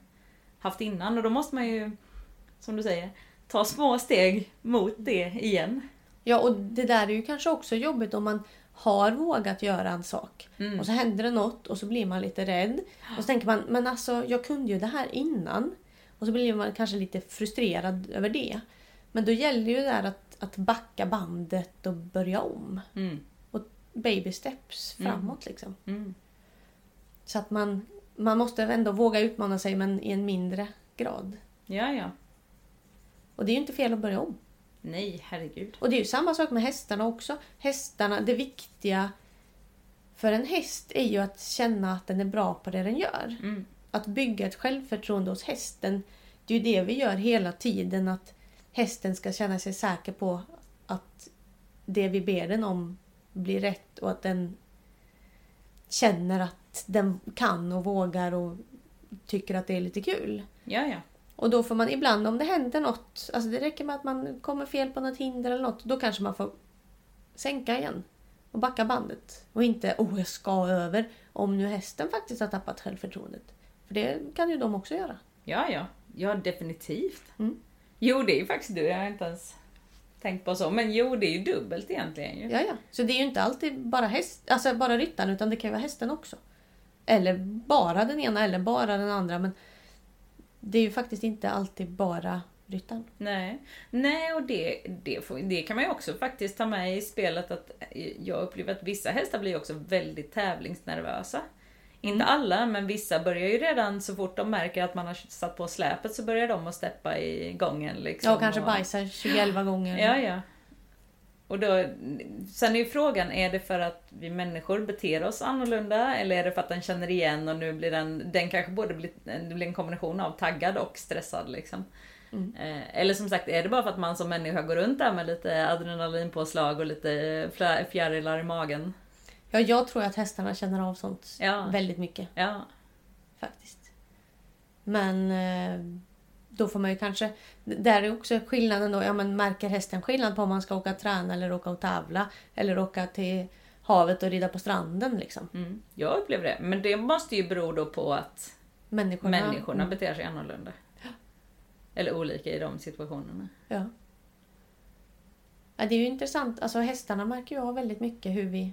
haft innan. Och då måste man ju, som du säger, ta små steg mot det igen. Ja, och det där är ju kanske också jobbigt om man har vågat göra en sak. Mm. Och så händer det något och så blir man lite rädd. Och så tänker man, men alltså jag kunde ju det här innan. Och så blir man kanske lite frustrerad över det. Men då gäller ju det där att, att backa bandet och börja om. Mm. Baby steps Mm. framåt liksom. Mm. Så att man, man måste ändå våga utmana sig men i en mindre grad. Ja, ja. Och det är ju inte fel att börja om. Nej, herregud. Och det är ju samma sak med hästarna också. Hästarna, det viktiga för en häst är ju att känna att den är bra på det den gör. Mm. Att bygga ett självförtroende hos hästen. Det är ju det vi gör hela tiden. Att hästen ska känna sig säker på att det vi ber den om blir rätt och att den känner att den kan och vågar och tycker att det är lite kul. Ja, ja. Och då får man ibland, om det händer något, alltså det räcker med att man kommer fel på något hinder eller något, då kanske man får sänka igen och backa bandet. Och inte, oh jag ska över, om nu hästen faktiskt har tappat självförtroendet. För det kan ju de också göra. Ja, ja. Ja, definitivt. Mm. Jo, det är ju faktiskt du. Jag har inte ens tänkt på så. Men jo, det är ju dubbelt egentligen ju. Ja, ja. Så det är ju inte alltid bara, häst, alltså bara ryttaren, utan det kan ju vara hästen också. Eller bara den ena eller bara den andra. Men det är ju faktiskt inte alltid bara ryttaren. Nej, Nej och det, det, får, det kan man ju också faktiskt ta med i spelet att jag upplever att vissa hästar blir också väldigt tävlingsnervösa. Inte alla, men vissa börjar ju redan så fort de märker att man har satt på släpet så börjar de att steppa i gången. Liksom, Ja, och kanske och, bajsar 21 gånger. Ja, ja. Och då, sen är ju frågan, är det för att vi människor beter oss annorlunda? Eller är det för att den känner igen och nu blir den, den kanske både blir, det blir en kombination av taggad och stressad liksom. Mm. Eh, Eller som sagt, är det bara för att man som människa går runt där med lite adrenalinpåslag och lite fjärilar i magen? Ja, jag tror att hästarna känner av sånt Ja. väldigt mycket Ja. faktiskt. Men eh, då får man ju kanske... Där är också skillnaden då. Ja, men märker hästen skillnad på om man ska åka träna eller åka och tävla? Eller åka till havet och rida på stranden liksom. Mm. Jag upplever det. Men det måste ju bero då på att Människorna... människorna Mm, beter sig annorlunda. Eller olika i de situationerna. ja. ja. Det är ju intressant. Alltså hästarna märker ju av väldigt mycket hur vi,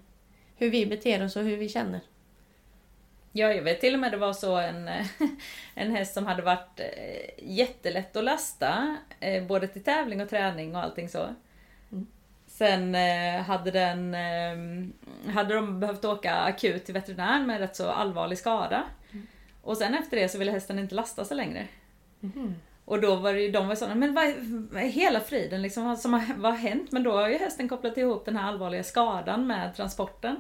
hur vi beter oss och hur vi känner. Ja, jag vet till och med det var så en, *laughs* en häst som hade varit eh, jättelätt att lasta, eh, både till tävling och träning och allting så. Mm. Sen eh, hade den hade de behövt åka akut till veterinär med rätt så allvarlig skada. Mm. Och sen efter det så ville hästen inte lasta sig längre. Mhm. Och då var det ju, de var sådana, men vad, vad hela friden liksom, vad som har, vad har hänt? Men då har ju hästen kopplat ihop den här allvarliga skadan med transporten.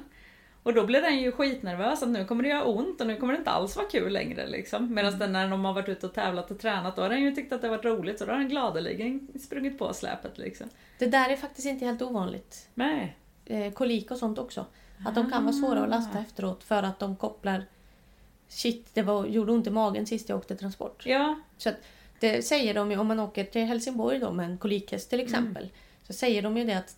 Och då blir den ju skitnervös att nu kommer det göra ont och nu kommer det inte alls vara kul längre liksom. Medan den när de har varit ute och tävlat och tränat, då har den ju tyckt att det har varit roligt så då har den gladeligen sprungit på släpet liksom. Det där är faktiskt inte helt ovanligt. Nej. Eh, kolik och sånt också. Att de kan vara svåra att Ah. lasta efteråt för att de kopplar... Shit, det var, gjorde ont i magen sist jag åkte transport. Ja, Så att det säger de ju om man åker till Helsingborg då med en kolikhäst till exempel. Så säger de ju det att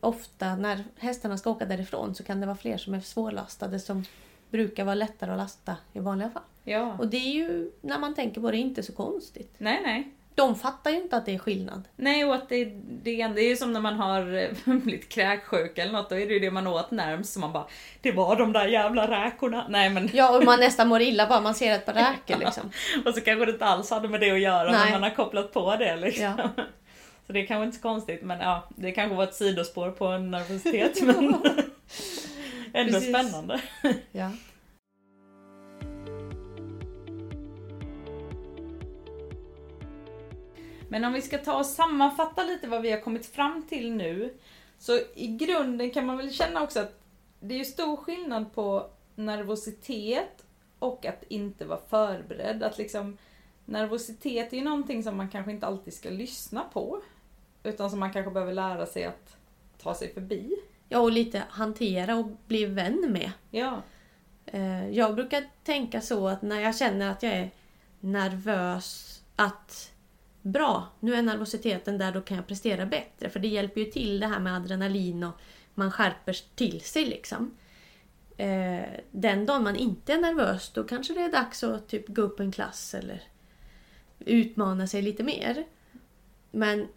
ofta när hästarna ska åka därifrån så kan det vara fler som är svårlastade som brukar vara lättare att lasta i vanliga fall. ja. Och det är ju, när man tänker på det, inte så konstigt. Nej, nej. De fattar ju inte att det är skillnad. Nej, och att det, det, det är ju som när man har eh, *laughs* blivit kräksjuk eller något, då är det ju det man åt närmst. Så man bara, det var de där jävla räkorna. Nej men, Ja, och man *laughs* nästan mår illa bara man ser ett par räkor liksom. *laughs* och så kanske det inte alls hade med det att göra, Nej. men man har kopplat på det liksom. Ja. Så det är kanske inte så konstigt, men ja, det kanske var ett sidospår på en nervositet, men ändå Precis. spännande. Ja. Men om vi ska ta och sammanfatta lite vad vi har kommit fram till nu. Så i grunden kan man väl känna också att det är ju stor skillnad på nervositet och att inte vara förberedd. Att liksom, nervositet är ju någonting som man kanske inte alltid ska lyssna på. Utan som man kanske behöver lära sig att ta sig förbi. ja, och lite hantera och bli vän med. Ja, Eh, Jag brukar tänka så att när jag känner att jag är nervös att bra, nu är nervositeten där, då kan jag prestera bättre. För det hjälper ju till det här med adrenalin och man skärper till sig liksom. Eh, Den dagen man inte är nervös, då kanske det är dags att typ gå upp en klass eller utmana sig lite mer. Men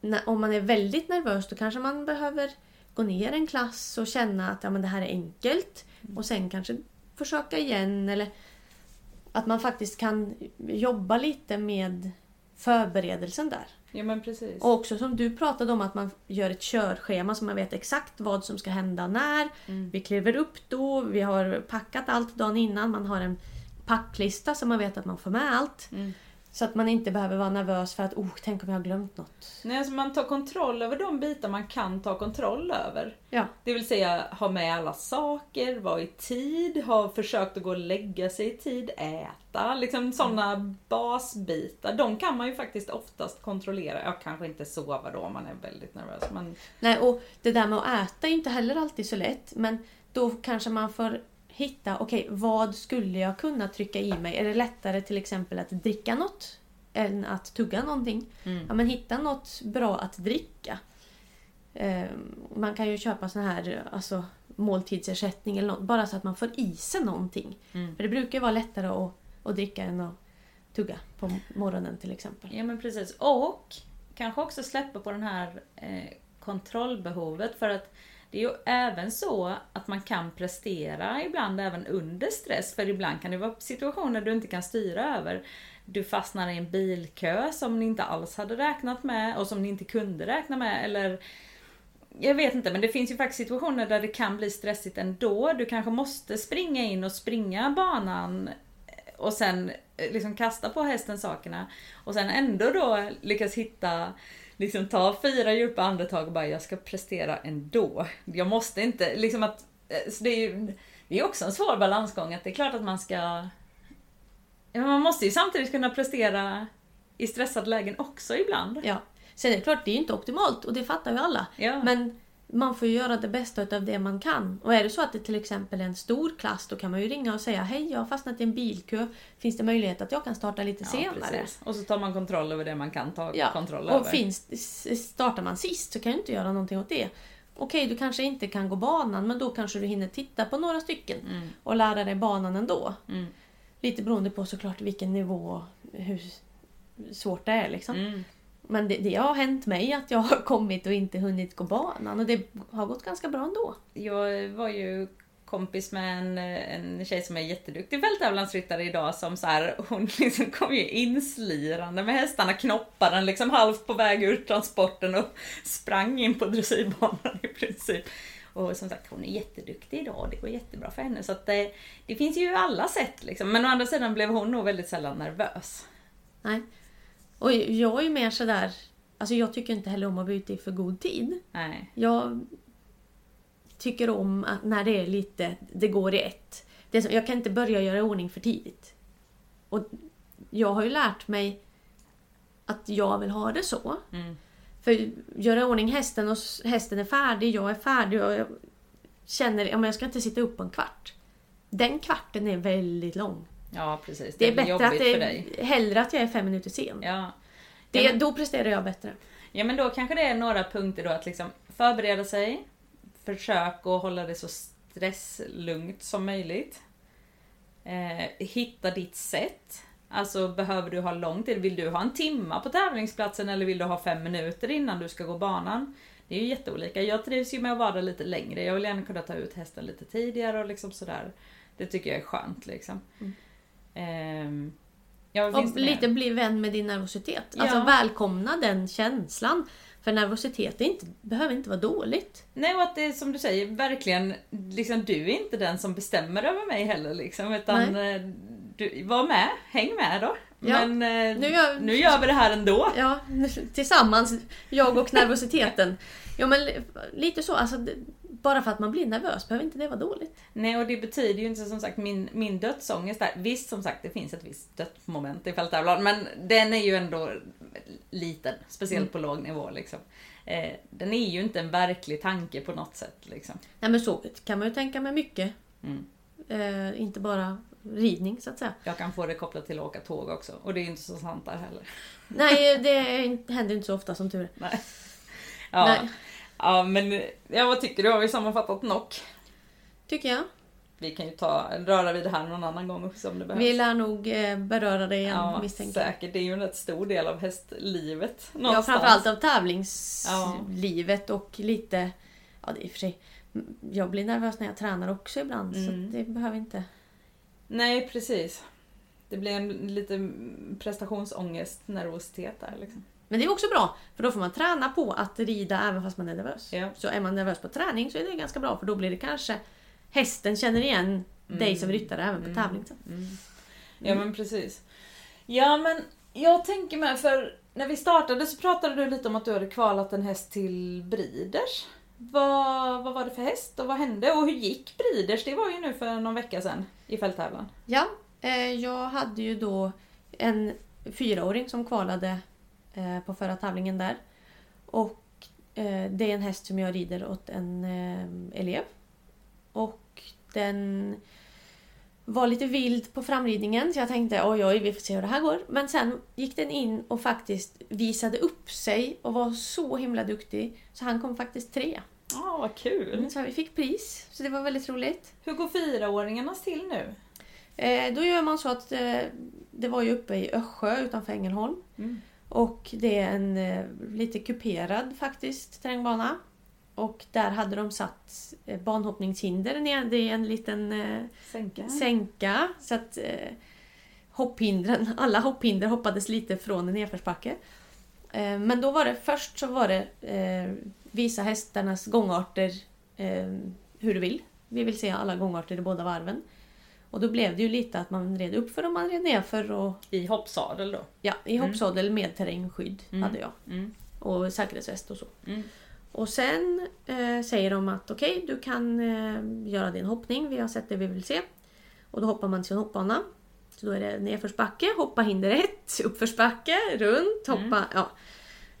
när, om man är väldigt nervös då kanske man behöver gå ner en klass och känna att ja, men det här är enkelt. Och sen kanske försöka igen. Eller att man faktiskt kan jobba lite med förberedelsen där. ja men precis. Och också som du pratade om att man gör ett körschema så man vet exakt vad som ska hända när. Mm. Vi kliver upp då, vi har packat allt dagen innan. Man har en packlista så man vet att man får med allt. Mm. Så att man inte behöver vara nervös för att oh, tänk om jag har glömt något. Nej, alltså man tar kontroll över de bitar man kan ta kontroll över. Ja, Det vill säga ha med alla saker, vara i tid, ha försökt att gå och lägga sig i tid, äta. Liksom sådana basbitar. De kan man ju faktiskt oftast kontrollera. Ja, kanske inte sova då om man är väldigt nervös. Men Nej, och det där med att äta är inte heller alltid så lätt. Men då kanske man får hitta, okej, vad skulle jag kunna trycka i mig? Är det lättare till exempel att dricka något än att tugga någonting? Mm. Ja, men hitta något bra att dricka. Eh, man kan ju köpa sån här alltså, måltidsersättning eller något, bara så att man får i sig någonting. Mm. För det brukar ju vara lättare att, att dricka än att tugga på morgonen till exempel. Ja men precis. Och kanske också släppa på den här eh, kontrollbehovet för att det är ju även så att man kan prestera ibland även under stress. För ibland kan det vara situationer du inte kan styra över. Du fastnar i en bilkö som ni inte alls hade räknat med och som ni inte kunde räkna med. Eller jag vet inte, men det finns ju faktiskt situationer där det kan bli stressigt ändå. Du kanske måste springa in och springa banan eh, och sen eh, liksom kasta på hästen sakerna. Och sen ändå då lyckas hitta, liksom ta fyra djupa andetag och bara jag ska prestera ändå. Jag måste inte, liksom att, eh, så det är ju det är också en svår balansgång att det är klart att man ska man måste ju samtidigt kunna prestera i stressade lägen också ibland. Ja. Sen är det klart, det är ju inte optimalt och det fattar ju alla. Ja. Men man får ju göra det bästa av det man kan. Och är det så att det till exempel är en stor klass då kan man ju ringa och säga Hej, jag har fastnat i en bilkö. Finns det möjlighet att jag kan starta lite Ja, senare? precis. Och så tar man kontroll över det man kan ta Ja, kontroll och över. finns, startar man sist så kan du inte göra någonting åt det. Okej, du kanske inte kan gå banan men då kanske du hinner titta på några stycken Mm. och lära dig banan ändå. Mm. Lite beroende på såklart vilken nivå hur svårt det är. Liksom. Mm. Men det, det har hänt mig att jag har *laughs* kommit och inte hunnit gå banan och det har gått ganska bra ändå. Jag var ju kompis med en, en tjej som är jätteduktig fälttävlansryttare idag som så här, hon *laughs* liksom kom ju inslirande med hästarna, knoppade den liksom halvt på väg ur transporten och sprang in på dressyrbanan i princip. Och som sagt, hon är jätteduktig idag och det går jättebra för henne. Så att det, det finns ju alla sätt liksom. Men å andra sidan blev hon nog väldigt sällan nervös. Nej. Och jag är ju mer sådär, alltså jag tycker inte heller om att vara ute i för god tid. Nej. Jag tycker om att när det är lite, det går i ett. Det som, jag kan inte börja göra i ordning för tidigt. Och jag har ju lärt mig att jag vill ha det så. Mm. För göra i ordning hästen och hästen är färdig, jag är färdig och jag känner att jag ska inte sitta upp på en kvart. Den kvarten är väldigt lång. Ja precis, Det är blir bättre att det för dig. är, hellre att jag är fem minuter sen. Ja. Det, men- Då presterar jag bättre. Ja men då kanske det är några punkter då att liksom förbereda sig, försök att hålla det så stresslugnt som möjligt. Eh, hitta ditt sätt. Alltså behöver du ha lång tid? Vill du ha en timma på tävlingsplatsen eller vill du ha fem minuter innan du ska gå banan? Det är ju jätteolika. Jag trivs ju med att vara där lite längre. Jag vill gärna kunna ta ut hästen lite tidigare och liksom sådär. Det tycker jag är skönt liksom. Mm. Ehm, ja, Och lite bli vän med din nervositet. Ja. Alltså välkomna den känslan. För nervositet inte, behöver inte vara dåligt. Nej och att det är som du säger, verkligen, liksom, du är inte den som bestämmer över mig heller liksom. Utan eh, du, var med, häng med då. Ja, Men eh, nu gör- nu gör vi det här ändå. Ja, *laughs* tillsammans, jag och nervositeten. Ja men lite så, alltså, bara för att man blir nervös behöver inte det vara dåligt. Nej och det betyder ju inte som sagt min, min dödsångest där. Visst som sagt det finns ett visst dödsmoment i fälttävlan men den är ju ändå liten. Speciellt Mm. på låg nivå liksom. Eh, den är ju inte en verklig tanke på något sätt liksom. Nej men så kan man ju tänka med mycket. Mm. Eh, inte bara ridning så att säga. Jag kan få det kopplat till att åka tåg också och det är ju inte så sant där heller. Nej, *laughs* det händer inte så ofta som tur är. Nej. Ja. Nej. Ja men ja, vad tycker du? Har vi sammanfattat nog? Tycker jag. Vi kan ju ta, röra vid det här någon annan gång också om det behövs. Vi lär nog eh, beröra det igen ja, misstänker säkert. Det är ju en rätt stor del av hästlivet. Ja, någonstans. framförallt av tävlingslivet och lite... Ja, det är för sig... Jag blir nervös när jag tränar också ibland Mm. så det behöver inte... Nej, precis. Det blir en lite prestationsångest, nervositet där liksom. Men det är också bra för då får man träna på att rida även fast man är nervös. Ja. Så är man nervös på träning så är det ganska bra för då blir det kanske... Hästen känner igen dig som ryttare även på Mm. tävling. sen. Mm. Ja men precis. Ja men jag tänker med för när vi startade så pratade du lite om att du hade kvalat en häst till Briders. Vad, vad var det för häst och vad hände och hur gick Briders? Det var ju nu för någon vecka sedan i fälttävlan. Ja, eh, jag hade ju då en fyraåring som kvalade eh, på förra tävlingen där. Och eh, det är en häst som jag rider åt en eh, elev. Och den var lite vild på framridningen så jag tänkte oj oj vi får se hur det här går. Men sen gick den in och faktiskt visade upp sig och var så himla duktig så han kom faktiskt tre. Ja, vad kul. Så vi fick pris så det var väldigt roligt. Hur går fyraåringarnas till nu? Eh, då gör man så att eh, det var ju uppe i Össjö utanför Ängelholm. Mm. Och det är en eh, lite kuperad faktiskt terrängbana. Och där hade de satt eh, banhoppningshinder ner. Det är en liten eh, Sänka. sänka. Så att hopphindren, *laughs* alla hopphinder hoppades lite från en nedförsbacke. Men då var det först så var det visa hästarnas gångarter hur du vill. Vi vill se alla gångarter i båda varven. Och då blev det ju lite att man red upp för och man red ner för och I hoppsadel då? ja, i hoppsadel med terrängskydd Mm. hade jag. Mm. Och säkerhetsväst och så. Mm. Och sen eh, säger de att okej, du kan eh, göra din hoppning. Vi har sett det vi vill se. Och då hoppar man till en hoppbana. Så då är det nedförsbacke, hoppa hinder ett, *laughs* uppförsbacke, runt, hoppa... Ja.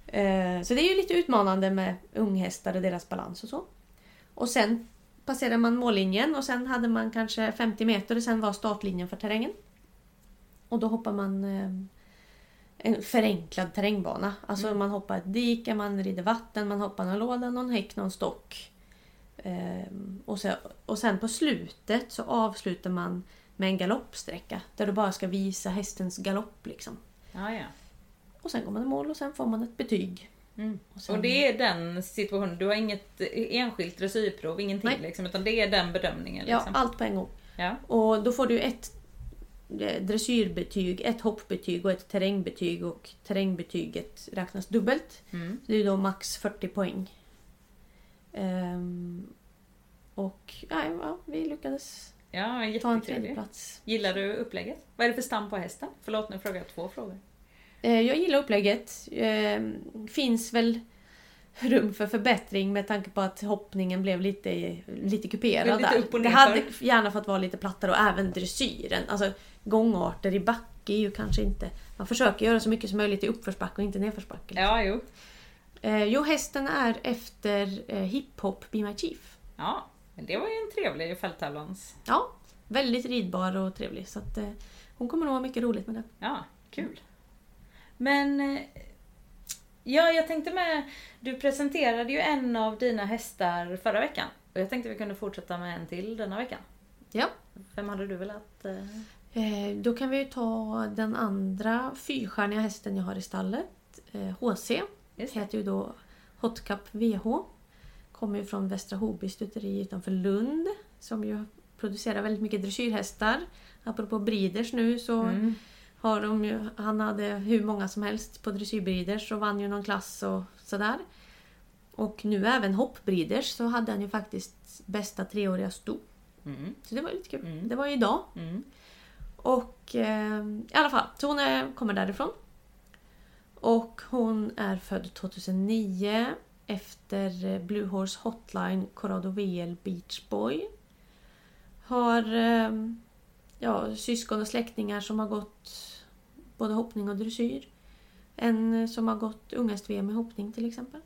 Eh, så det är ju lite utmanande med unghästar och deras balans och så. Och sen passerade man mållinjen och sen hade man kanske 50 meter och sen var startlinjen för terrängen. Och då hoppar man eh, en förenklad terrängbana. Alltså Mm. man hoppar ett dike, man rider vatten, man hoppar någon låda, någon häck, någon stock. Ehm, och, så, och sen på slutet så avslutar man med en galoppsträcka där du bara ska visa hästens galopp. Liksom. Ja, ja. Och sen går man i mål och sen får man ett betyg. Mm. Och sen- Och det är den situationen, du har inget enskilt dressyrprov, ingenting Nej. liksom, utan det är den bedömningen. Ja, Liksom. allt på en gång. Ja. Och då får du ett eh, dressyrbetyg, ett hoppbetyg och ett terrängbetyg och terrängbetyget räknas dubbelt. Mm. Det är då max 40 poäng. Ehm, och ja, ja, vi lyckades ja, ta en jättetrevligt. tredje plats. Gillar du upplägget? Vad är det för stam på hästen? Förlåt, nu frågar jag två frågor. Eh, jag gillar upplägget. Ehm, finns väl rum för förbättring med tanke på att hoppningen blev lite, lite kuperad Lite där. det hade gärna fått vara lite plattare och även dressyren. Alltså gångarter i backe är ju kanske inte... Man försöker göra så mycket som möjligt i uppförsbacke och inte nedförsbacke. Ja, jo. Eh, jo, hästen är efter eh, hiphop Be My Chief. Ja, men det var ju en trevlig fälttävlans... Ja, väldigt ridbar och trevlig. Så att, eh, hon kommer nog ha mycket roligt med den. Ja, kul. Men... eh, Ja, jag tänkte med... Du presenterade ju en av dina hästar förra veckan. Och jag tänkte vi kunde fortsätta med en till denna veckan. Ja. Vem hade du velat... eh, Eh, då kan vi ju ta den andra fyrstjärniga hästen jag har i stallet. Eh, HC. Heter ju då Hot Cup VH. Kommer ju från Västra Hoby stuteri utanför Lund. Som ju producerar väldigt mycket dressyrhästar. Apropå Breeders nu så Mm. Har de ju, han hade hur många som helst på dressyrbreeders och vann ju någon klass och sådär. Och nu även hoppbreeders så hade han ju faktiskt bästa treåriga sto. Mm. Så det var lite kul. Mm. Det var ju idag. Mm. Och eh, i alla fall, så hon är, kommer därifrån. Och hon är född 2009 efter eh, Blue Horse Hotline Corrado VL Beach Boy. Har eh, ja, syskon och släktingar som har gått både hoppning och dressyr. En som har gått unghäst-VM i hoppning till exempel.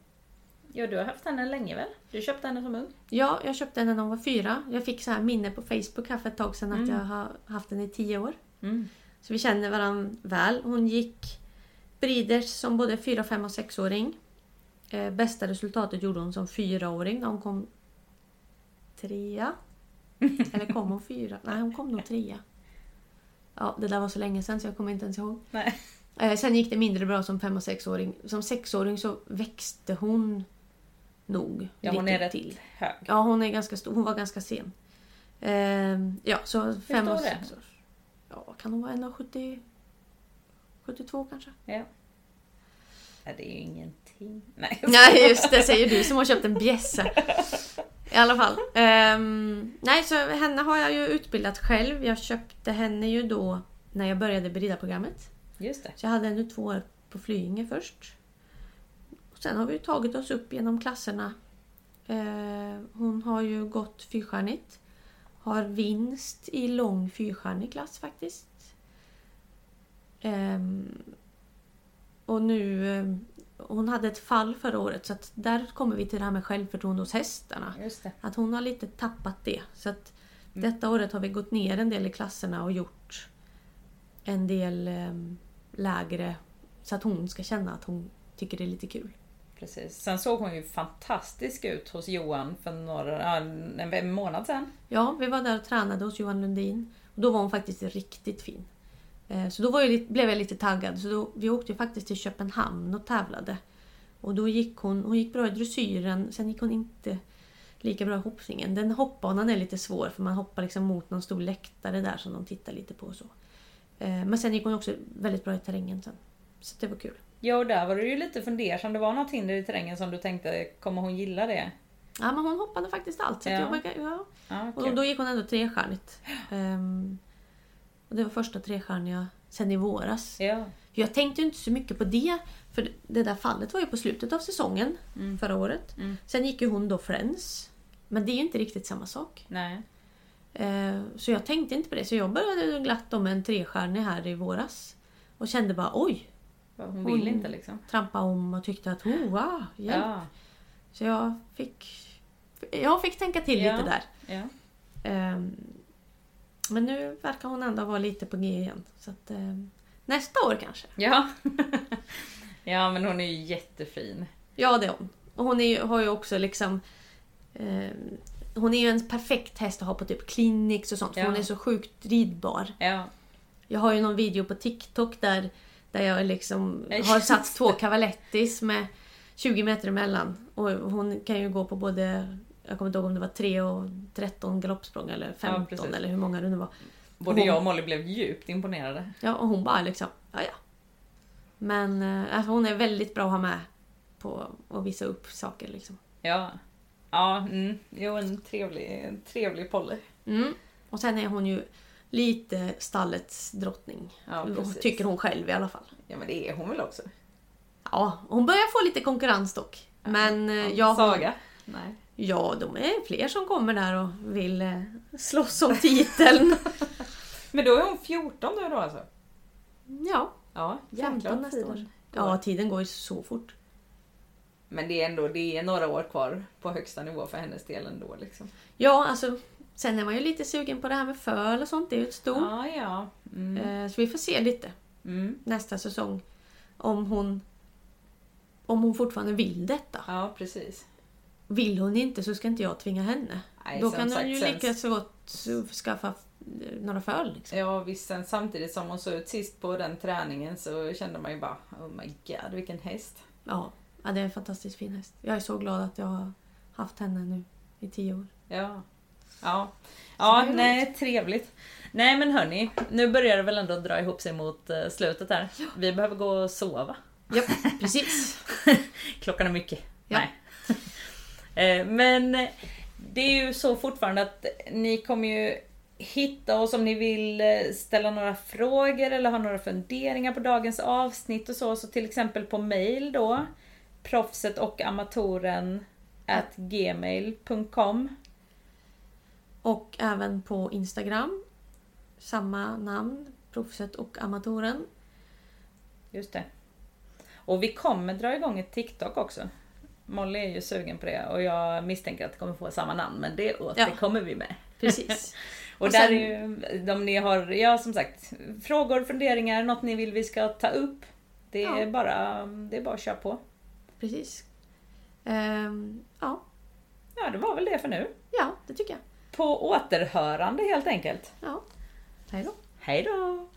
Ja, du har haft henne länge väl? Du köpte henne som ung? Ja, jag köpte henne när hon var fyra. Jag fick så här minne på Facebook här för ett tag sedan att Mm. jag har haft den i tio år. Mm. Så vi känner varandra väl. Hon gick Breeders som både 4, 5 och 6-åring. Eh, bästa resultatet gjorde hon som fyraåring när hon kom trea. *laughs* Eller kom hon fyra? Nej, hon kom nog trea. Ja, det där var så länge sedan så jag kommer inte ens ihåg. Nej. Eh, sen gick det mindre bra som fem och sexåring. Som sexåring så växte hon nog Ja, hon är rätt till. hög. Ja, hon, är ganska stor. hon var ganska sen. Ehm, ja, så fem och sex år. Ja, kan hon vara 1,70... 72 kanske? Ja. ja. Det är ju ingenting. Nej. Nej, just det säger du som har köpt en bjässe. *laughs* I alla fall. Ehm, nej, så henne har jag ju utbildat själv. Jag köpte henne ju då när jag började beridarprogrammet. Just det. Så jag hade henne två år på Flyinge först. Och sen har vi ju tagit oss upp genom klasserna. Eh, hon har ju gått fyrstjärnigt. Har vinst i lång fyrstjärnig klass faktiskt. Ehm, och nu... hon hade ett fall förra året så att där kommer vi till det här med självförtroende hos hästarna. Att hon har lite tappat det. Så att Mm. detta året har vi gått ner en del i klasserna och gjort en del eh, lägre så att hon ska känna att hon tycker det är lite kul. Precis. Sen såg hon ju fantastisk ut hos Johan för några, en månad sedan. Ja, vi var där och tränade hos Johan Lundin. Och då var hon faktiskt riktigt fin. Eh, så då jag, blev jag lite taggad. Så då, vi åkte faktiskt till Köpenhamn och tävlade. Och då gick hon, hon gick bra i dressyren, sen gick hon inte lika bra i hoppningen. Den hoppbanan är lite svår för man hoppar liksom mot någon stor läktare där som de tittar lite på. och Så. Eh, Men sen gick hon också väldigt bra i terrängen sen. Så det var kul. Ja, och där var du ju lite fundersam. Det var något hinder i terrängen som du tänkte, kommer hon gilla det? Ja, men hon hoppade faktiskt allt. Så Ja. jag, ja. Ja, Och kul. då gick hon ändå trestjärnigt. Ehm, och det var första trestjärniga sen i våras. Ja. Jag tänkte inte så mycket på det. För det där fallet var ju på slutet av säsongen Mm. förra året. Mm. Sen gick ju hon då Friends. Men det är ju inte riktigt samma sak. Nej. Eh, Så jag tänkte inte på det. Så jag började glatt om en trestjärnig här i våras. Och kände bara oj. Hon vill Hon- inte liksom. Trampa om och tyckte att oh, wow, hjälp. Ja. Så jag fick, jag fick tänka till Ja. lite där. ja. Ehm, men nu verkar hon ändå vara lite på G igen. Så att, ehm, nästa år kanske. Ja. *laughs* ja men hon är ju jättefin. Ja, det är hon. Och hon är har ju också liksom... ehm, hon är ju en perfekt häst att ha på typ clinics och sånt. För Ja. hon är så sjukt ridbar. Ja. Jag har ju någon video på TikTok där, där jag liksom har satt två *laughs* cavalettis med 20 meter emellan. Och hon kan ju gå på både, jag kommer inte ihåg om det var 3 och 13 galoppsprång eller 15 precis. eller hur många det nu var. Både Hon- jag och Molly blev djupt imponerade. Ja, och hon bara liksom, ja ja. Men eh, alltså hon är väldigt bra att ha med på att visa upp saker liksom. Ja. Ja, mm. jo en trevlig, en trevlig Polly. Mm. Och sen är hon ju lite stallets drottning. Ja. Tycker hon själv i alla fall. Ja men det är hon väl också? Ja, hon börjar få lite konkurrens dock. Men eh, jag har, Saga? Nej. Ja, de är fler som kommer där och vill eh, slåss om titeln. *laughs* Men då är hon 14 nu då alltså? ja, Ja, 15 jäklar nästa år. Ja, tiden går ju så fort. Men det är ändå det är några år kvar på högsta nivå för hennes del ändå liksom. Ja, alltså sen är man ju lite sugen på det här med föl och sånt. Det är ju ett stort. Ja, ja. Mm. Eh, Så vi får se lite Mm. nästa säsong om hon om hon fortfarande vill detta. Ja, precis. Vill hon inte så ska inte jag tvinga henne. Nej, Då kan hon ju lika så gott skaffa eh, några föl. Liksom. Ja visst, sen samtidigt som hon såg ut sist på den träningen så kände man ju bara Oh my god, vilken häst. Ja, ja, det är en fantastiskt fin häst. Jag är så glad att jag har haft henne nu i tio år. Ja. Ja, ja nej, trevligt. Nej men hörni, nu börjar det väl ändå dra ihop sig mot eh, slutet här. Vi behöver gå och sova. Ja, precis. *laughs* Klockan är mycket. Ja. Nej. Eh, Men det är ju så fortfarande att ni kommer ju hitta oss om ni vill eh, ställa några frågor eller ha några funderingar på dagens avsnitt och så. Så till exempel på mail då. Proffset och amatören at gmail.com. Och även på Instagram. Samma namn, Proffset och Amatören. Just det. Och vi kommer dra igång ett TikTok också. Molly är ju sugen på det och jag misstänker att det kommer få samma namn men det återkommer vi med. Precis. *laughs* Och, Och där sen- är ju, om ni har, ja som sagt, frågor, funderingar, något ni vill vi ska ta upp. Det är, Ja. bara, det är bara att köra på. Precis. Ehm, ja, Ja, det var väl det för nu. ja, det tycker jag. På återhörande helt enkelt. Ja. Hej då. Hej då!